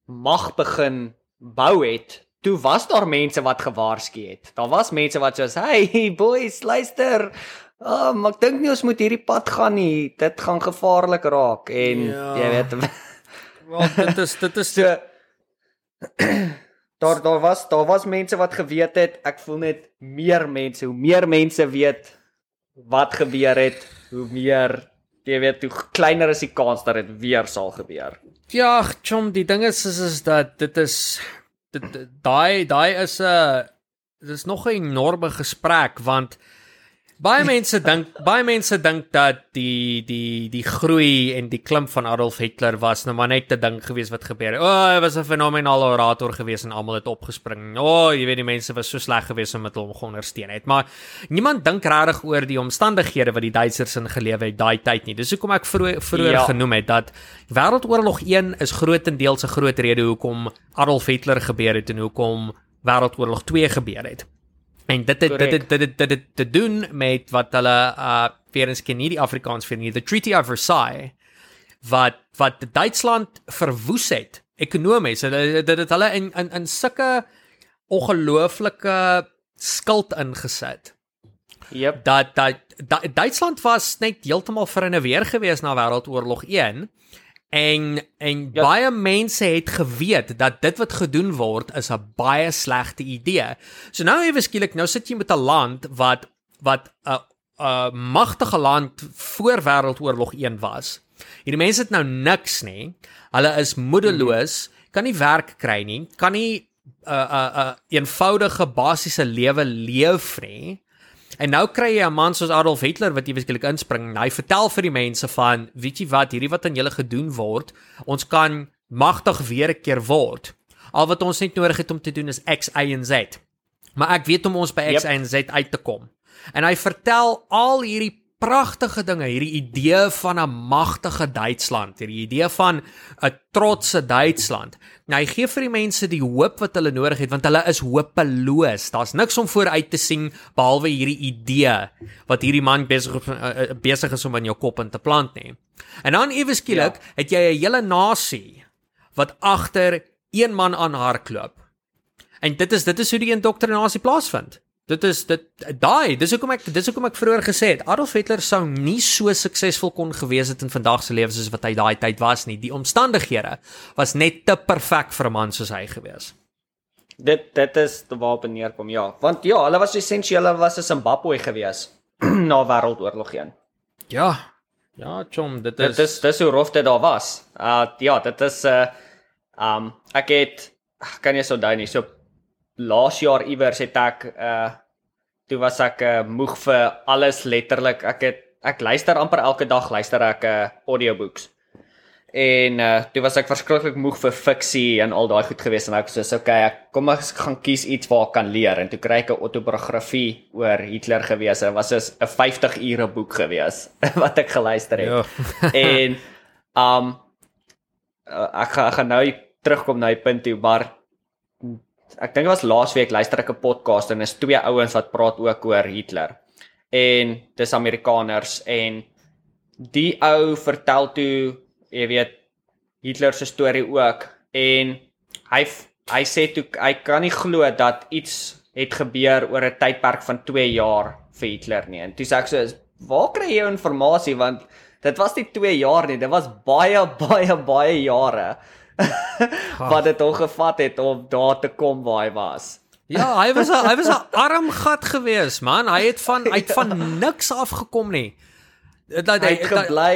Speaker 2: mag begin bou het toe was daar mense wat gewaarsku het. Daar was mense wat soos, "Hey boys, luister. Maar ek dink nie ons moet hierdie pad gaan nie. Dit gaan gevaarlik raak." En ja. jy weet,
Speaker 1: wel dit is dit is
Speaker 2: so daar daar was daar was mense wat geweet het. Ek voel net meer mense, hoe meer mense weet wat gebeur het, hoe meer jy weet hoe kleiner is die kans dat dit weer sal gebeur.
Speaker 1: Ja, chom, die ding is is, is dat dit is dit daai daai is 'n dis nog 'n enorme gesprek want Baie mense dink baie mense dink dat die die die groei en die klimp van Adolf Hitler was nou maar net 'n ding gewees wat gebeur het. O, oh, hy was 'n fenominale orator gewees en almal het opgespring. O, oh, jy weet die mense was so sleg gewees om met hom geondersteun het. Maar niemand dink regtig oor die omstandighede wat die Duitsers in gelewe het daai tyd nie. Dis hoekom ek vroeër vroeër ja. genoem het dat Wêreldoorlog 1 is grootendeels 'n groot rede hoekom Adolf Hitler gebeur het en hoekom Wêreldoorlog 2 gebeur het. En dit dit dit dit dit dit te doen met wat hulle uh weer eens ken nie die Afrikaans vir nie the Treaty of Versailles wat wat Duitsland verwoes het ekonomies dit dit het hulle in in in sulke ongelooflike skuld ingesit.
Speaker 2: Jep.
Speaker 1: Dat dat Duitsland was net heeltemal vir 'n weer gewees na Wêreldoorlog 1 En en ja. baie mense het geweet dat dit wat gedoen word is 'n baie slegte idee. So nou ewe skielik nou sit jy met 'n land wat wat 'n 'n magtige land voor Wêreldoorlog 1 was. Hierdie mense het nou niks nê. Hulle is moedeloos, kan nie werk kry nie, kan nie 'n 'n 'n eenvoudige basiese lewe leef nie. En nou kry jy 'n man soos Adolf Hitler wat jy beskiklik inspring. Hy vertel vir die mense van, weet jy wat, hierdie wat aan julle gedoen word, ons kan magtig weer 'n keer word. Al wat ons net nodig het om te doen is X, Y en Z. Maar ek weet om ons by X, yep. Y en Z uit te kom. En hy vertel al hierdie pragtige dinge, hierdie idee van 'n magtige Duitsland, hierdie idee van 'n trotse Duitsland. Nou hy gee vir die mense die hoop wat hulle nodig het want hulle is hopeloos. Daar's niks om vooruit te sien behalwe hierdie idee wat hierdie man besig uh, besig is om in jou kop in te plant nie. En dan ewe skielik ja. het jy 'n hele nasie wat agter een man aan hardloop. En dit is dit is hoe die indoktrinasie plaasvind. Dit is dit daai, dis hoekom ek dis hoekom ek vroeër gesê het Adolf Hitler sou nie so suksesvol kon gewees het in vandag se lewe soos wat hy daai tyd was nie. Die omstandighede was net te perfek vir 'n man soos hy gewees.
Speaker 2: Dit dit is waarop neerkom ja, want ja, hulle was essensieel was 'n Zimbabwe gewees na wêreldoorlog 1.
Speaker 1: Ja. Ja, chom, dit is
Speaker 2: Dit is dis hoe rof dit daar was. Uh ja, dit is 'n uh, um ek het kan jy so daai nie so laas jaar iewers het ek uh toe was ek uh, moeg vir alles letterlik. Ek het ek luister amper elke dag luister ek uh audiobooks. En uh toe was ek verskriklik moeg vir fiksie en al daai goed gewees en ek sê so okay, ek kom ek gaan kies iets waar ek kan leer en toe kry ek 'n autobiografie oor Hitler gewees. Dit was 'n 50 ure boek gewees wat ek geluister het. Ja. en um ek, ga, ek gaan nou terugkom na die punt toe, maar ek dink dit was laasweek luister ek 'n podcast en is twee ouens wat praat ook oor Hitler. En dis Amerikaners en die ou vertel toe, jy weet, Hitler se storie ook en hy hy sê toe hy kan nie glo dat iets het gebeur oor 'n tydperk van 2 jaar vir Hitler nie. En toe sê ek so, "Waar kry jy inligting want dit was nie 2 jaar nie, dit was baie baie baie jare." wat dit hom gevat het om daar te kom waar hy was.
Speaker 1: Ja, hy was a, hy was 'n arm gat gewees, man. Hy het van uit van niks afgekom nie.
Speaker 2: Dat hy het gebly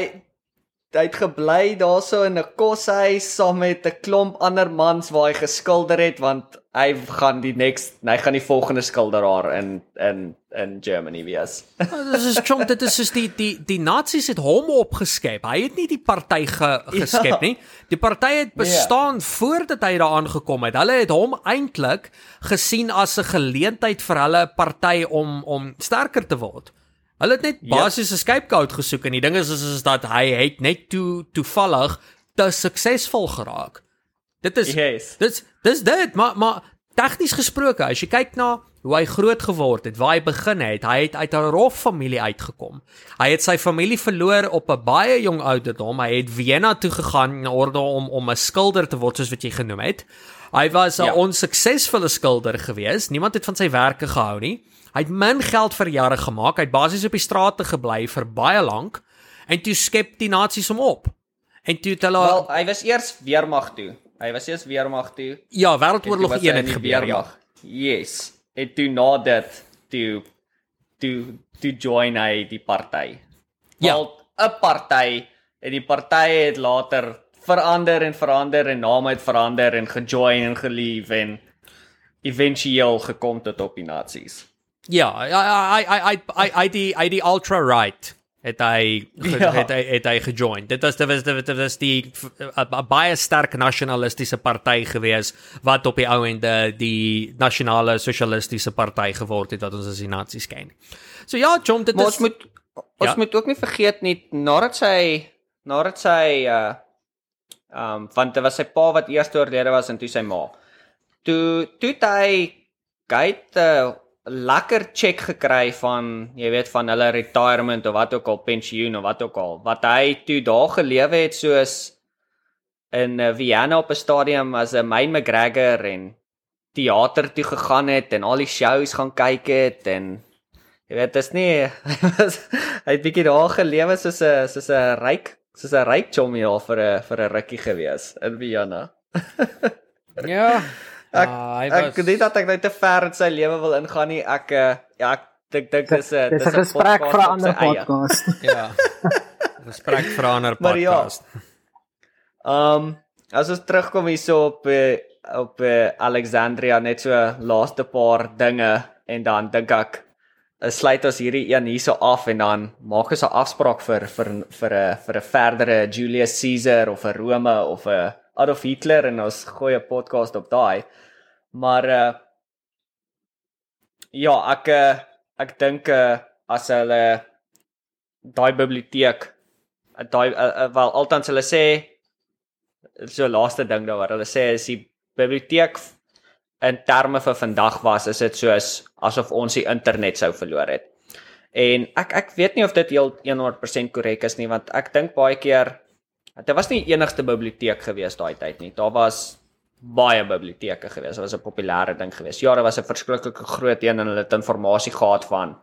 Speaker 2: hy het gebly daarso in 'n koshuis saam met 'n klomp ander mans waar hy geskilder het want hy gaan die next hy gaan die volgende skilderaar in in in Germany wees.
Speaker 1: Oh, dit is chom dit is soos die die die nasies het hom opgeskep. Hy het nie die party ge, geskep ja. nie. Die party het ja. bestaan yeah. voordat hy daar aangekom het. Hulle het hom eintlik gesien as 'n geleentheid vir hulle party om om sterker te word. Hulle het net ja. basies 'n scapegoat gesoek en die ding is is, is dat hy het net toe toevallig te suksesvol geraak. Dit is yes. Dit dis dit, maar maar tegnies gesproke, as jy kyk na hoe hy groot geword het, waar hy begin het, hy het uit 'n rof familie uitgekom. Hy het sy familie verloor op 'n baie jong ouderdom. Hy het Vienna toe gegaan in orde om om 'n skilder te word soos wat jy genoem het. Hy was 'n
Speaker 2: Ja.
Speaker 1: onsuksesvolle skilder gewees. Niemand het van sy werke gehou nie. Hy het min geld vir jare gemaak. Hy het basies op die strate gebly vir baie lank en toe skep die nasies hom op. En toe het hulle
Speaker 2: Wel, hy was eers weermag toe. Hy was eers weermag toe.
Speaker 1: ja, Wêreldoorlog
Speaker 2: was hy
Speaker 1: 1
Speaker 2: in
Speaker 1: het gebeur. Ja.
Speaker 2: Yes. En toe na dit toe toe toe join hy die party.
Speaker 1: Ja.
Speaker 2: 'n party en die party het later verander en verander en name het verander en gejoin en gelief en éventueel gekom tot op die nasies.
Speaker 1: Ja, ja, hy hy hy hy hy die hy die ultra right het hy
Speaker 2: Ja.
Speaker 1: het hy het hy gejoin. Dit was dit was dit was die 'n baie sterk nasionalistiese party gewees wat op die ou ende die nasionale sosialistiese party geword het wat ons as die nasies ken. So ja, John, dit
Speaker 2: Maar
Speaker 1: is
Speaker 2: ons moet ons
Speaker 1: Ja.
Speaker 2: moet ook nie vergeet nie nadat sy nadat sy uh um want dit was sy pa wat eers oorlede was en toe sy ma. Toe toe hy 'n uh, lekker check gekry van jy weet van hulle retirement of wat ook al pensioen of wat ook al wat hy toe daar gelewe het soos in uh, Vienna op 'n stadium as 'n May McGregor en teater toe gegaan het en al die shows gaan kyk het en Jy weet, dis nie hy het bietjie daar gelewe soos 'n soos 'n ryk soos 'n ryk chommy al vir 'n vir 'n rukkie gewees in Vienna.
Speaker 1: ja.
Speaker 2: Ek-
Speaker 1: ah, hy
Speaker 2: Ek weet dat ek nou te ver in sy lewe wil ingaan nie. Ek eh, ja, ek dink dink dis 'n
Speaker 3: Dis 'n gesprek
Speaker 2: podcast
Speaker 3: vir 'n ander podcast.
Speaker 1: ja. Gesprek vir 'n ander
Speaker 2: Maar ja.
Speaker 1: podcast.
Speaker 2: Um as ons terugkom hierso op uh, op uh, Alexandria net so laaste paar dinge en dan dink ek sluit ons hierdie een hierso af en dan maak ons 'n afspraak vir vir vir 'n vir 'n verdere Julius Caesar of 'n Rome of 'n Adolf Hitler en ons gooi 'n podcast op daai. Maar uh ja, ek uh, ek dink uh, as hulle daai biblioteek daai uh, uh, wel altans hulle sê so laaste ding daaroor. Hulle sê as die biblioteek in terme vir vandag was, is dit soos asof ons die internet sou verloor het. En ek ek weet nie of dit heel 100% korrek is nie, want ek dink baie keer dit was nie enigste biblioteek gewees daai tyd nie. Daar was baie biblioteke gewees. Dit was 'n populêre ding gewees. Ja, daar was 'n verskriklike groot een en hulle het inligting gehad van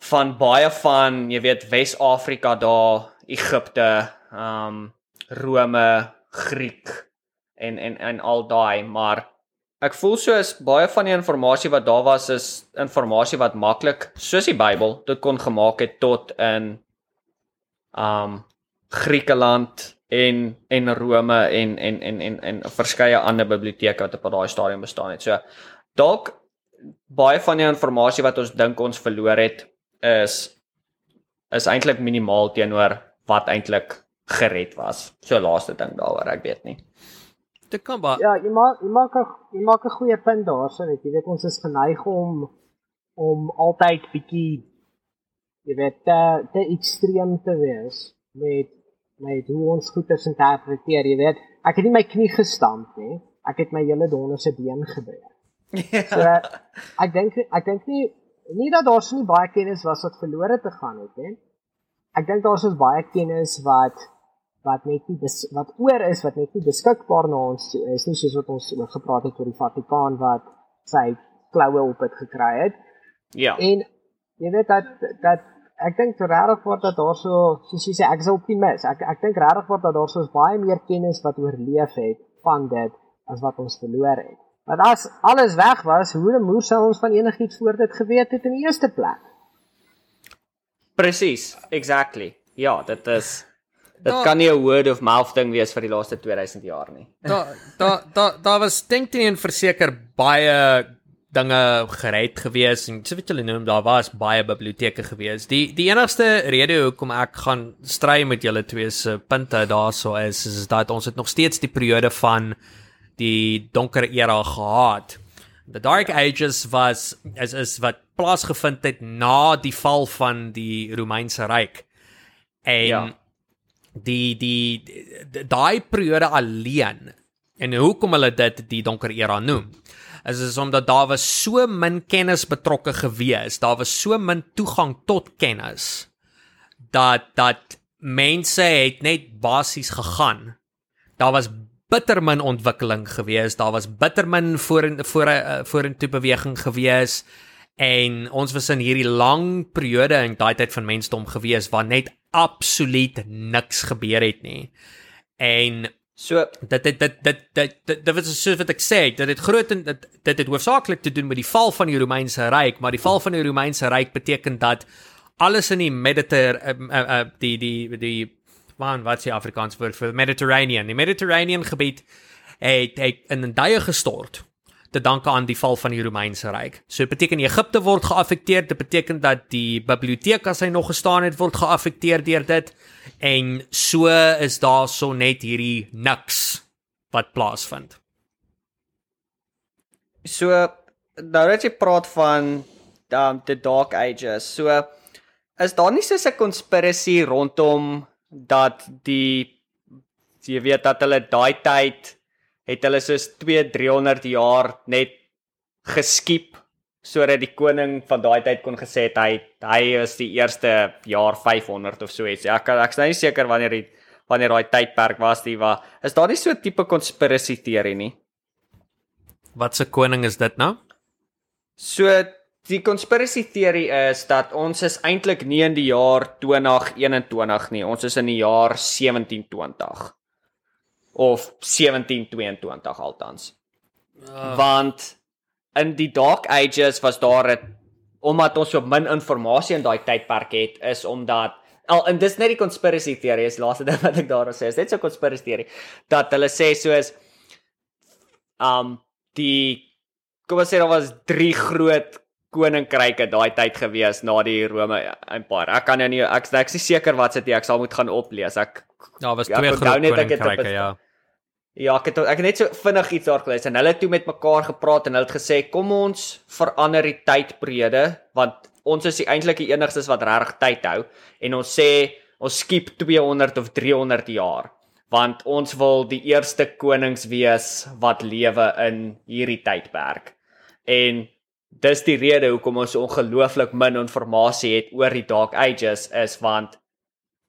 Speaker 2: van baie van, jy weet, Wes-Afrika daar, Egipte, ehm um, Rome, Griek en en en al daai, maar ek voel soos baie van die inligting wat daar was is inligting wat maklik soos die Bybel dit kon gemaak het tot in um Griekeland en en Rome en en en en en verskeie ander biblioteke wat op daai stadium bestaan het. So dalk baie van die inligting wat ons dink ons verloor het is is eintlik minimaal teenoor wat eintlik gered was. So laaste ding daaroor, ek weet nie.
Speaker 1: Dit kan ba
Speaker 3: Ja, jy maak jy maak 'n jy maak 'n goeie punt daarso, weet jy, weet ons is geneig om om altyd bietjie jy weet te te ekstreem te wees met met hoe ons goeders interpreteer, jy weet. Ek het nie my knie gestamp nie. Ek het my hele donderse been gebreek. So ek dink ek dink nie nie dat daar so nie baie kennis was wat verlore te gaan het nie. Ek dink daar's ons baie kennis wat wat net nie bes, wat oor is wat net nie beskikbaar na ons toe is nie soos wat ons oor gepraat het oor die Vatikaan wat sy kloue op het gekry het.
Speaker 2: Ja.
Speaker 3: En jy weet dat dat ek dink regtig word dat daar so soos jy sê ek is 'n optimis. Ek ek dink regtig word dat daar so baie meer kennis wat oorleef het van dit as wat ons verloor het. Want as alles weg was, hoe die moer sou ons van enigiets voor dit geweet het in die eerste plek.
Speaker 2: Presies, exactly. Ja, dit is dit
Speaker 1: Da-
Speaker 2: kan nie 'n word of mouth ding wees vir die laaste 2000 jaar nie.
Speaker 1: Daar daar daar daar was dink teen verseker baie dinge gered gewees en so wat julle noem daar was baie biblioteke gewees. Die die enigste rede hoekom ek gaan stry met julle twee se punte daarso is is dat ons het nog steeds die periode van die donker era gehad. The Dark Ages was is is wat plaasgevind het na die val van die Romeinse ryk. En
Speaker 2: Ja.
Speaker 1: die die- daai periode alleen en hoekom hulle dit die donker era noem is is omdat daar was so min kennis betrokke gewees daar was so min toegang tot kennis dat dat mense het net basies gegaan daar was bitter min ontwikkeling gewees. Daar was bitter min voor voor 'n vorentoe beweging gewees en ons was in hierdie lang periode in daai tyd van mensdom gewees waar net absoluut niks gebeur het nie. En
Speaker 2: so
Speaker 1: dit dit dit dit dit dit, dit was so wat ek sê, dit het groot en dit dit het hoofsaaklik te doen met die val van die Romeinse ryk, maar die val van die Romeinse ryk beteken dat alles in die Mediter uh, uh, uh, die die die man wat se Afrikaans woord vir Mediterranean. Die Mediterranean gebied het het in 'n duie gestort te danke aan die val van die Romeinse ryk. So dit beteken Egipte word geaffekteer, dit beteken dat die biblioteek as hy nog gestaan het word geaffekteer deur dit en so is daar so net hierdie niks wat plaasvind.
Speaker 2: So nou dat jy praat van um, the dark ages. So is daar nie so 'n konspirasie rondom dat die jy weet dat hulle daai tyd het hulle soos 2 300 jaar net geskiep sodat die koning van daai tyd kon gesê het hy hy is die eerste jaar 500 of so iets. Ek ek's nou nie seker wanneer die wanneer daai tydperk was die wa is daar nie so 'n tipe konspirasie teorie nie.
Speaker 1: Wat se koning is dit nou?
Speaker 2: So Die conspiracy theory is dat ons is eintlik nie in die jaar 2021 nie. Ons is in die jaar 1720 of 1722 altans. Uh. Want in die dark ages was daar 'n omdat ons so min inligting in daai tydperk het is omdat al en dis net die conspiracy theory is laaste ding wat ek daaroor sê. Is net so 'n conspiracy theory dat hulle sê soos um die kom ons sê daar was drie groot koninkryke daai tyd gewees na die Rome Empire. Ek kan nou nie ek ek is seker wat sit ek sal moet gaan oplees. Ek
Speaker 1: Ja, was twee groot koninkryke, ja.
Speaker 2: Ja, ek het ek het net so vinnig iets daar gelees en hulle het toe met mekaar gepraat en hulle het gesê kom ons verander die tydbrede want ons is die eintlike enigstes wat regtig tyd hou en ons sê ons skiep 200 of 300 jaar want ons wil die eerste konings wees wat lewe in hierdie tydperk. En dis die rede hoekom ons ongelooflik min inligting het oor die Dark Ages is want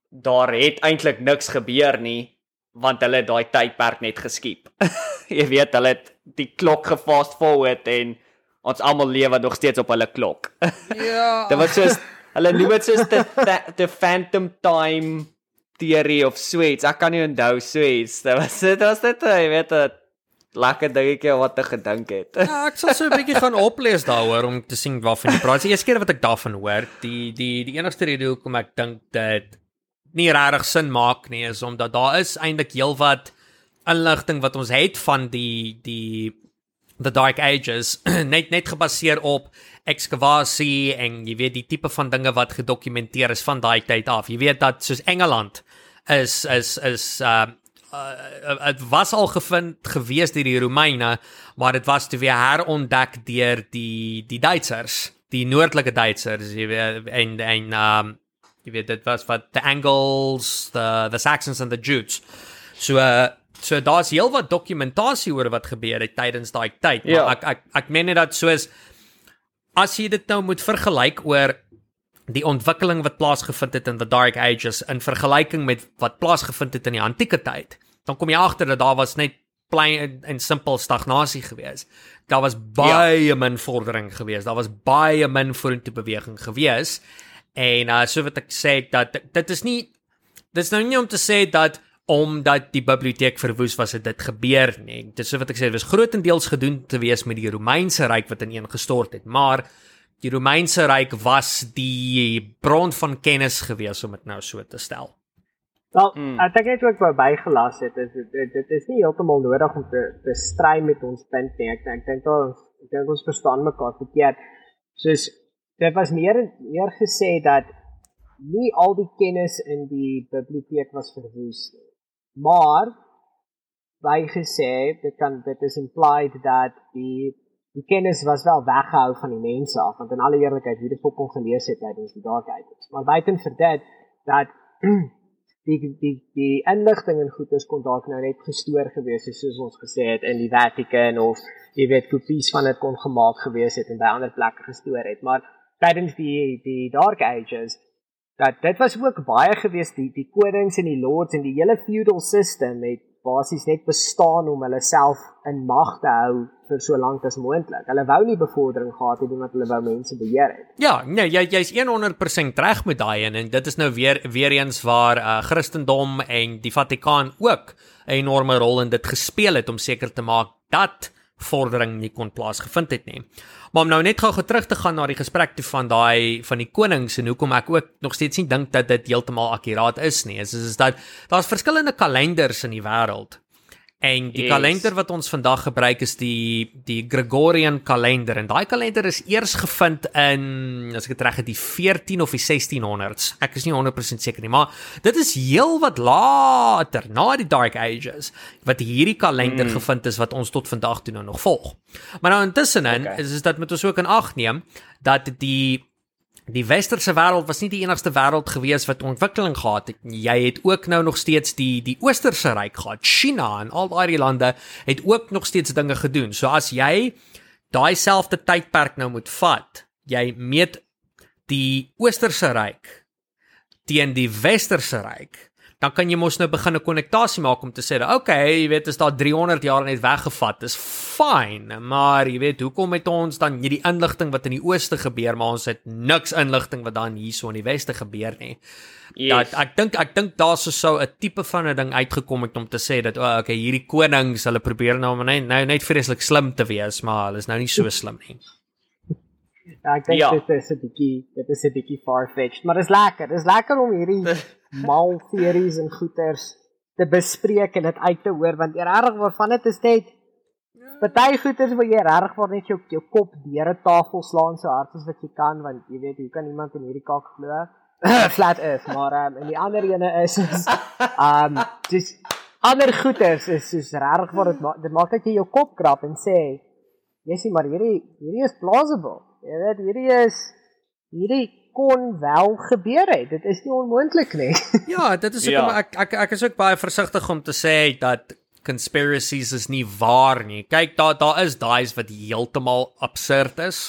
Speaker 2: daar het eintlik niks gebeur nie want hulle daai tydperk net geskiep. Jy weet, hulle het die klok gefast forward en ons almal lewe nog steeds op hulle klok.
Speaker 1: Ja.
Speaker 2: dit was soos hulle noem dit soos the, the, the phantom time theory of sweets. Ek kan nie onthou sweets. Dit was dit was dit, jy weet, lekker dingetjie wat ek gedink het.
Speaker 1: ja, ek sal so 'n bietjie gaan oplees daaroor om te sien waarvan jy praat. Die eerste keer wat ek daarvan hoor, die die die enigste rede hoekom ek dink dit nie regtig sin maak nie is omdat daar is eintlik heelwat inligting wat ons het van die die the dark ages net net gebaseer op ekskavasie en jy weet die tipe van dinge wat gedokumenteer is van daai tyd af. Jy weet dat soos Engeland is is is uh dit uh, was al gevind gewees deur die Romeine, maar dit was toe weer herontdek deur die die Duitsers, die noordelike Duitsers, jy weet en en um jy weet dit was wat the Angles, the the Saxons and the Jutes. So uh, so daar's heelwat dokumentasie oor wat gebeur het tydens daai tyd, maar ja. ek ek ek meen net dat soos as jy dit nou moet vergelyk oor die ontwikkeling wat plaasgevind het in the dark ages in vergelyking met wat plaasgevind het in die antieke tyd, dan kom jy agter dat daar was net plain en simpel stagnasie gewees. Daar was baie ja. min vordering gewees. Daar was baie min vorentoe beweging gewees. En uh so wat ek sê dat dit is nie dis nou nie om te sê dat omdat die biblioteek verwoes was het dit gebeur nie. Dit is so wat ek sê dit was grootendeels gedoen te wees met die Romeinse ryk wat ineengestort het, maar die Romeinse ryk was die bron van kennis gewees om dit nou so te stel.
Speaker 3: Wel, hmm. ek dink net ook by gelas het is dit, dit, dit is nie heeltemal nodig om te te stry met ons punt nie. Ek dink dink ons ek dink ons verstaan mekaar verkeerd. Soos dit was meer meer gesê dat nie al die kennis in die biblioteek was verwoes nie. Maar by gesê dit kan dit is implied dat die die kennis was wel weggehou van die mense af want in alle eerlikheid wie dit ook kon gelees het tydens die dark ages maar buiten vir dit dat die die die inligting en goeders kon dalk nou net gestoor gewees het soos ons gesê het in die Vatican of jy weet kopies van dit kon gemaak gewees het en by ander plekke gestoor het maar tydens die die dark ages dat dit was ook baie gewees die die konings en die lords en die hele feudal system het basies net bestaan om hulle self in mag te hou vir so lank as moontlik. Hulle wou nie bevordering gehad het omdat hulle wou mense beheer het.
Speaker 1: Ja, nee, jy jy's 100% reg met daai en, en dit is nou weer weer eens waar uh, Christendom en die Vatikaan ook 'n enorme rol in dit gespeel het om seker te maak dat vordering nie kon plaasgevind het nie. Maar om nou net gou terug te gaan na die gesprek toe van daai van die konings en hoekom ek ook nog steeds nie dink dat dit heeltemal akkuraat is nie. Is is dat daar's verskillende kalenders in die wêreld. En die yes. kalender wat ons vandag gebruik is die die Gregorian kalender en daai kalender is eers gevind in as ek dit reg het die 14 of die 1600s. Ek is nie 100% seker nie, maar dit is heel wat later, na die Dark Ages, wat hierdie kalender mm. gevind is wat ons tot vandag toe nou nog volg. Maar nou intussen okay. is is dit met ons ook in ag neem dat die die westerse wêreld was nie die enigste wêreld gewees wat ontwikkeling gehad het. Jy het ook nou nog steeds die die oosterse ryk gehad. China en al daai lande het ook nog steeds dinge gedoen. So as jy daai selfde tydperk nou moet vat, jy meet die oosterse ryk teen die westerse ryk dan kan jy mos nou begin 'n konnektasie maak om te sê dat okay, jy weet as daar 300 jaar net weggevat is, fyn, maar jy weet hoekom het ons dan hierdie inligting wat in die ooste gebeur, maar ons het niks inligting wat dan hierso in die weste gebeur nie. Yes. Dat ek dink ek dink daar sou sou 'n tipe van 'n ding uitgekom het om te sê dat o, oh, okay, hierdie konings, hulle probeer nou net nou net vreeslik slim te wees, maar hulle is nou nie so slim nie.
Speaker 3: Ja, ek dink ja. dit is 'n bietjie dit is 'n bietjie far-fetched, maar dit is lekker. Dit is lekker om hierdie mal theories en goeters te bespreek en dit uit te hoor want regtig waarvan dit is net party goeters waar jy regtig waar net jou jou kop deur 'n tafel slaan so hard as wat jy kan want jy weet hoe kan iemand in hierdie kak glo flat earth maar um, en die ander ene is is um dis ander goeters is soos regtig waar dit dit maak dat jy jou kop krap en sê jy sê maar hierdie hierdie is plausible jy weet hierdie is hierdie kon wel gebeur het. Dit is nie onmoontlik nie.
Speaker 1: ja, dit is hoekom ja. ek ek ek is ook baie versigtig om te sê dat conspiracies is nie waar nie. Kyk, daar daar is daai's wat heeltemal absurd is.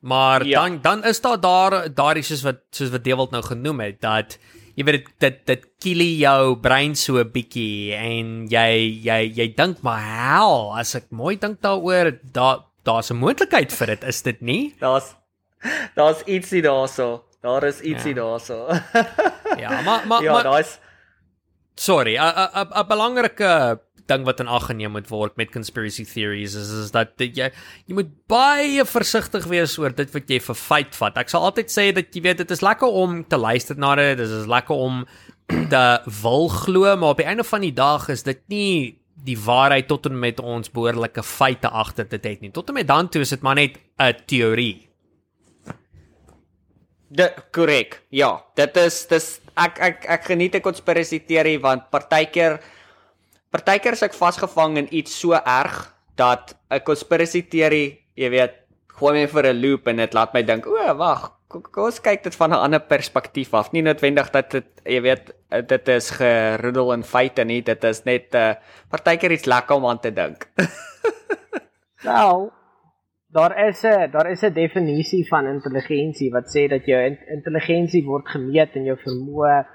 Speaker 1: Maar ja. dan dan is daar daar daardie soos wat soos wat Dewald nou genoem het dat jy weet dit dit dit kill jou brein so 'n bietjie en jy jy jy dink maar hel as ek mooi dink daaroor daar daar's 'n moontlikheid vir dit is dit nie
Speaker 2: daar's Daar's ietsie daarso. Daar is ietsie ja. daarso.
Speaker 1: ja, maar maar ja, daar's Sorry, 'n belangrike ding wat in ag geneem moet word met conspiracy theories is is dat dit, jy jy moet baie versigtig wees oor dit wat jy vir feit vat. Ek sal altyd sê dat jy weet dit is lekker om te luister na dit, dit is lekker om te wil glo, maar op die einde van die dag is dit nie die waarheid tot en met ons behoorlike feite agter dit het nie. Tot en met dan toe is dit maar net 'n teorie.
Speaker 2: Dit korrek. Ja, dit is dis ek ek ek geniet 'n konspirasie teorie want partykeer partykeer is ek vasgevang in iets so erg dat 'n konspirasie teorie, jy weet, gooi my vir 'n loop en dit laat my dink, o, wag, kom ons kyk dit van 'n ander perspektief af. Nie noodwendig dat dit jy weet, dit is geroedel in feite nie, dit is net 'n uh, partykeer iets lekker om aan te dink.
Speaker 3: nou, daar is 'n daar is 'n definisie van intelligensie wat sê dat jou intelligensie word gemeet in jou vermoë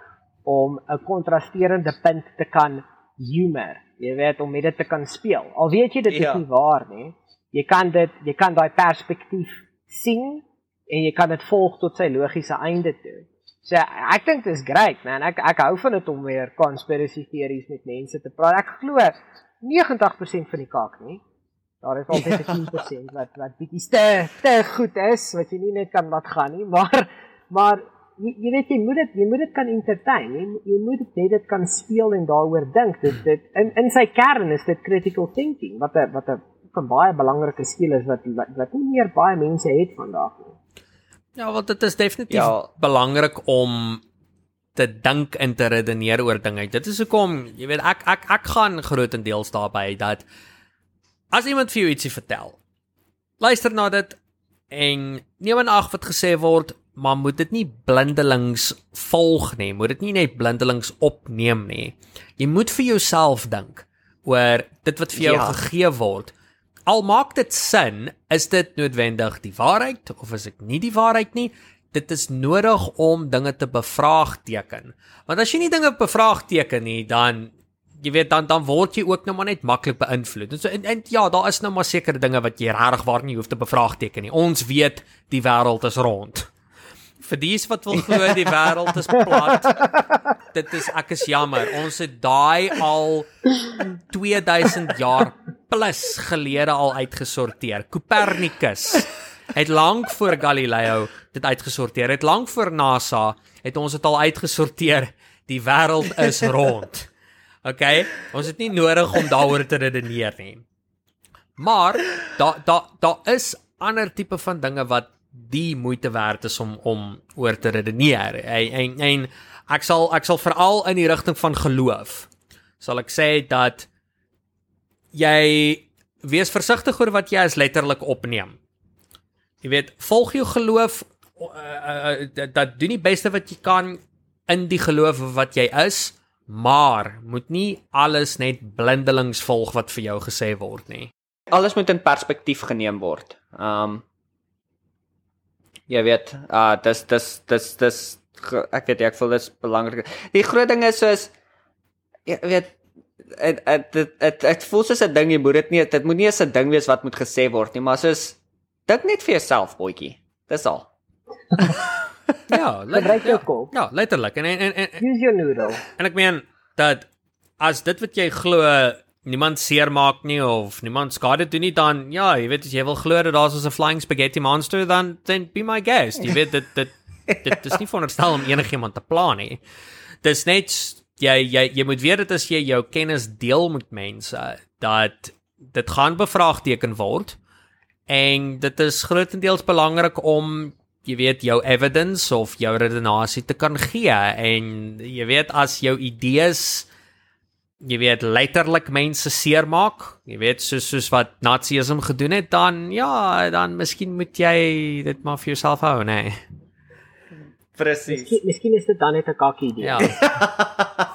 Speaker 3: om 'n kontrasterende punt te kan humor. Jy weet om met dit te kan speel. Al weet jy dit is ja. nie waar nie. Jy kan dit jy kan daai perspektief sien en jy kan dit volg tot sy logiese einde toe. So ek dink dit is great man. Ek ek hou van dit om weer conspiracy theories met mense te praat. Ek glo 90% van die kaak nie. Daar is altyd 'n 10% wat wat bietjie te te goed is wat jy nie net kan laat gaan nie, maar maar jy, jy weet jy moet dit jy moet dit kan entertain. Jy, jy moet dit net dit kan speel en daaroor dink. Dit dit in in sy kern is dit critical thinking wat 'n wat 'n 'n baie belangrike skill is wat wat, wat nie meer baie mense het vandag nie.
Speaker 1: Ja, want dit is definitief ja. belangrik om te dink en te redeneer oor dinge. Dit is hoekom, jy weet, ek ek ek gaan grootendeels daarbey dat As iemand vir jou ietsie vertel, luister na dit en neem aan ag wat gesê word, maar moet dit nie blindelings volg nie, moet dit nie net blindelings opneem nie. Jy moet vir jouself dink oor dit wat vir jou ja. gegee word. Al maak dit sin, is dit noodwendig die waarheid of is dit nie die waarheid nie? Dit is nodig om dinge te bevraagteken. Want as jy nie dinge bevraagteken nie, dan jy weet dan dan word jy ook nou maar net maklik beïnvloed. En so en, en ja, daar is nou maar sekere dinge wat jy regtig waar nie hoef te bevraagteken nie. Ons weet die wêreld is rond. Vir dies wat wil glo die wêreld is plat. Dit is ek is jammer. Ons het daai al 2000 jaar plus gelede al uitgesorteer. Copernicus het lank voor Galileo dit uitgesorteer. Het lank voor NASA het ons dit al uitgesorteer. Die wêreld is rond. OK, ons het nie nodig om daaroor te redeneer nie. Maar daar daar daar is ander tipe van dinge wat die moeite werd is om om oor te redeneer. En en, en ek sal ek sal veral in die rigting van geloof sal ek sê dat jy wees versigtig oor wat jy as letterlik opneem. Jy weet, volg jou geloof uh, uh, uh, dat doen die beste wat jy kan in die geloof wat jy is, maar moet nie alles net blindelings volg wat vir jou gesê word nie.
Speaker 2: Alles moet in perspektief geneem word. Um jy weet, uh dis dis dis dis ek weet ek voel dit is belangrik. Die groot ding is soos jy weet dit dit dit dit voel soos 'n ding jy moet dit nie dit moet nie eens 'n ding wees wat moet gesê word nie maar soos dink net vir jouself boetjie. Dis al.
Speaker 1: Ja
Speaker 3: gebruik jou kop.
Speaker 1: ja letterlik. En en en, en
Speaker 3: use your noodle.
Speaker 1: en ek meen dat as dit wat jy glo niemand seermaak nie of niemand skade doen nie dan ja jy weet as jy wil glo dat daar so 'n flying spaghetti monster dan then be my guest. Jy weet dit dit dit is nie veronderstel om enigiemand te pla nie. Dis net jy jy jy moet weet dit as jy jou kennis deel met mense dat dit gaan bevraagteken word en dit is grootendeels belangrik om jy weet jou evidence of jou redenasie te kan gee en jy weet as jou idees jy weet letterlik mense seermaak jy weet soos soos wat nazisme gedoen het dan ja dan miskien moet jy dit maar vir jouself hou nê nee.
Speaker 2: Presies.
Speaker 3: Miskien, miskien is dit dan net 'n kakkie idee.
Speaker 1: Ja.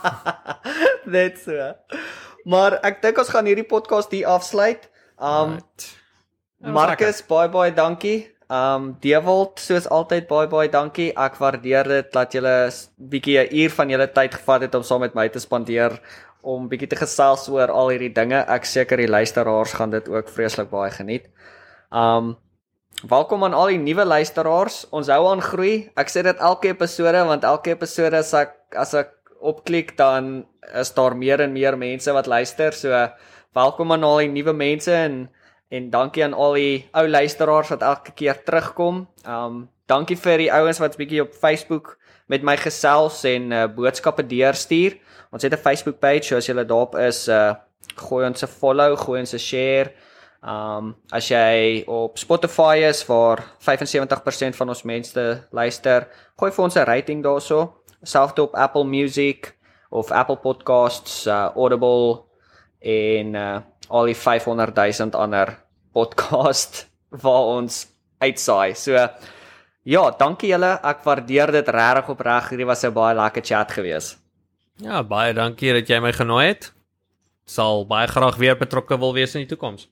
Speaker 2: Net so. Maar ek dink ons gaan hierdie podcast hier afsluit. Um right. Marcus, baie baie dankie. Um Dewald, soos altyd baie baie dankie. Ek waardeer dit dat jy 'n bietjie 'n uur van julle tyd gevat het om saam met my te spandeer om bietjie te gesels oor al hierdie dinge. Ek seker die luisteraars gaan dit ook vreeslik baie geniet. Um Welkom aan al die nuwe luisteraars. Ons hou aan groei. Ek sê dit elke episode want elke episode as ek as ek opklik dan is daar meer en meer mense wat luister. So welkom aan al die nuwe mense en en dankie aan al die ou luisteraars wat elke keer terugkom. Um dankie vir die ouens wat bietjie op Facebook met my gesels en uh, boodskappe deurstuur. Ons het 'n Facebook page, so as jy daarop is, uh gooi ons 'n follow, gooi ons 'n share. Um as jy op Spotify is waar 75% van ons mense luister, gooi vir ons 'n rating daarso selfs op Apple Music of Apple Podcasts, uh, Audible en uh, al die 500 000 ander podcast waar ons uitsaai. So ja, dankie julle. Ek waardeer dit regtig opreg. Hierdie was 'n baie lekker chat gewees.
Speaker 1: Ja, baie dankie dat jy my genooi het. Sal baie graag weer betrokke wil wees in die toekoms.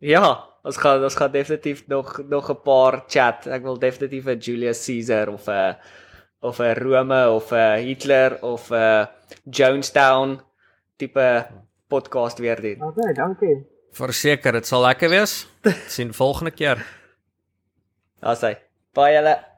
Speaker 2: Ja, ons gaan ons gaan definitief nog nog 'n paar chat. Ek wil definitief 'n Julius Caesar of 'n of 'n Rome of 'n Hitler of 'n Jonestown tipe podcast weer doen.
Speaker 3: Okay, dankie.
Speaker 1: Verseker, dit sal lekker wees. Sien volgende keer.
Speaker 2: Daar's hy. Baie julle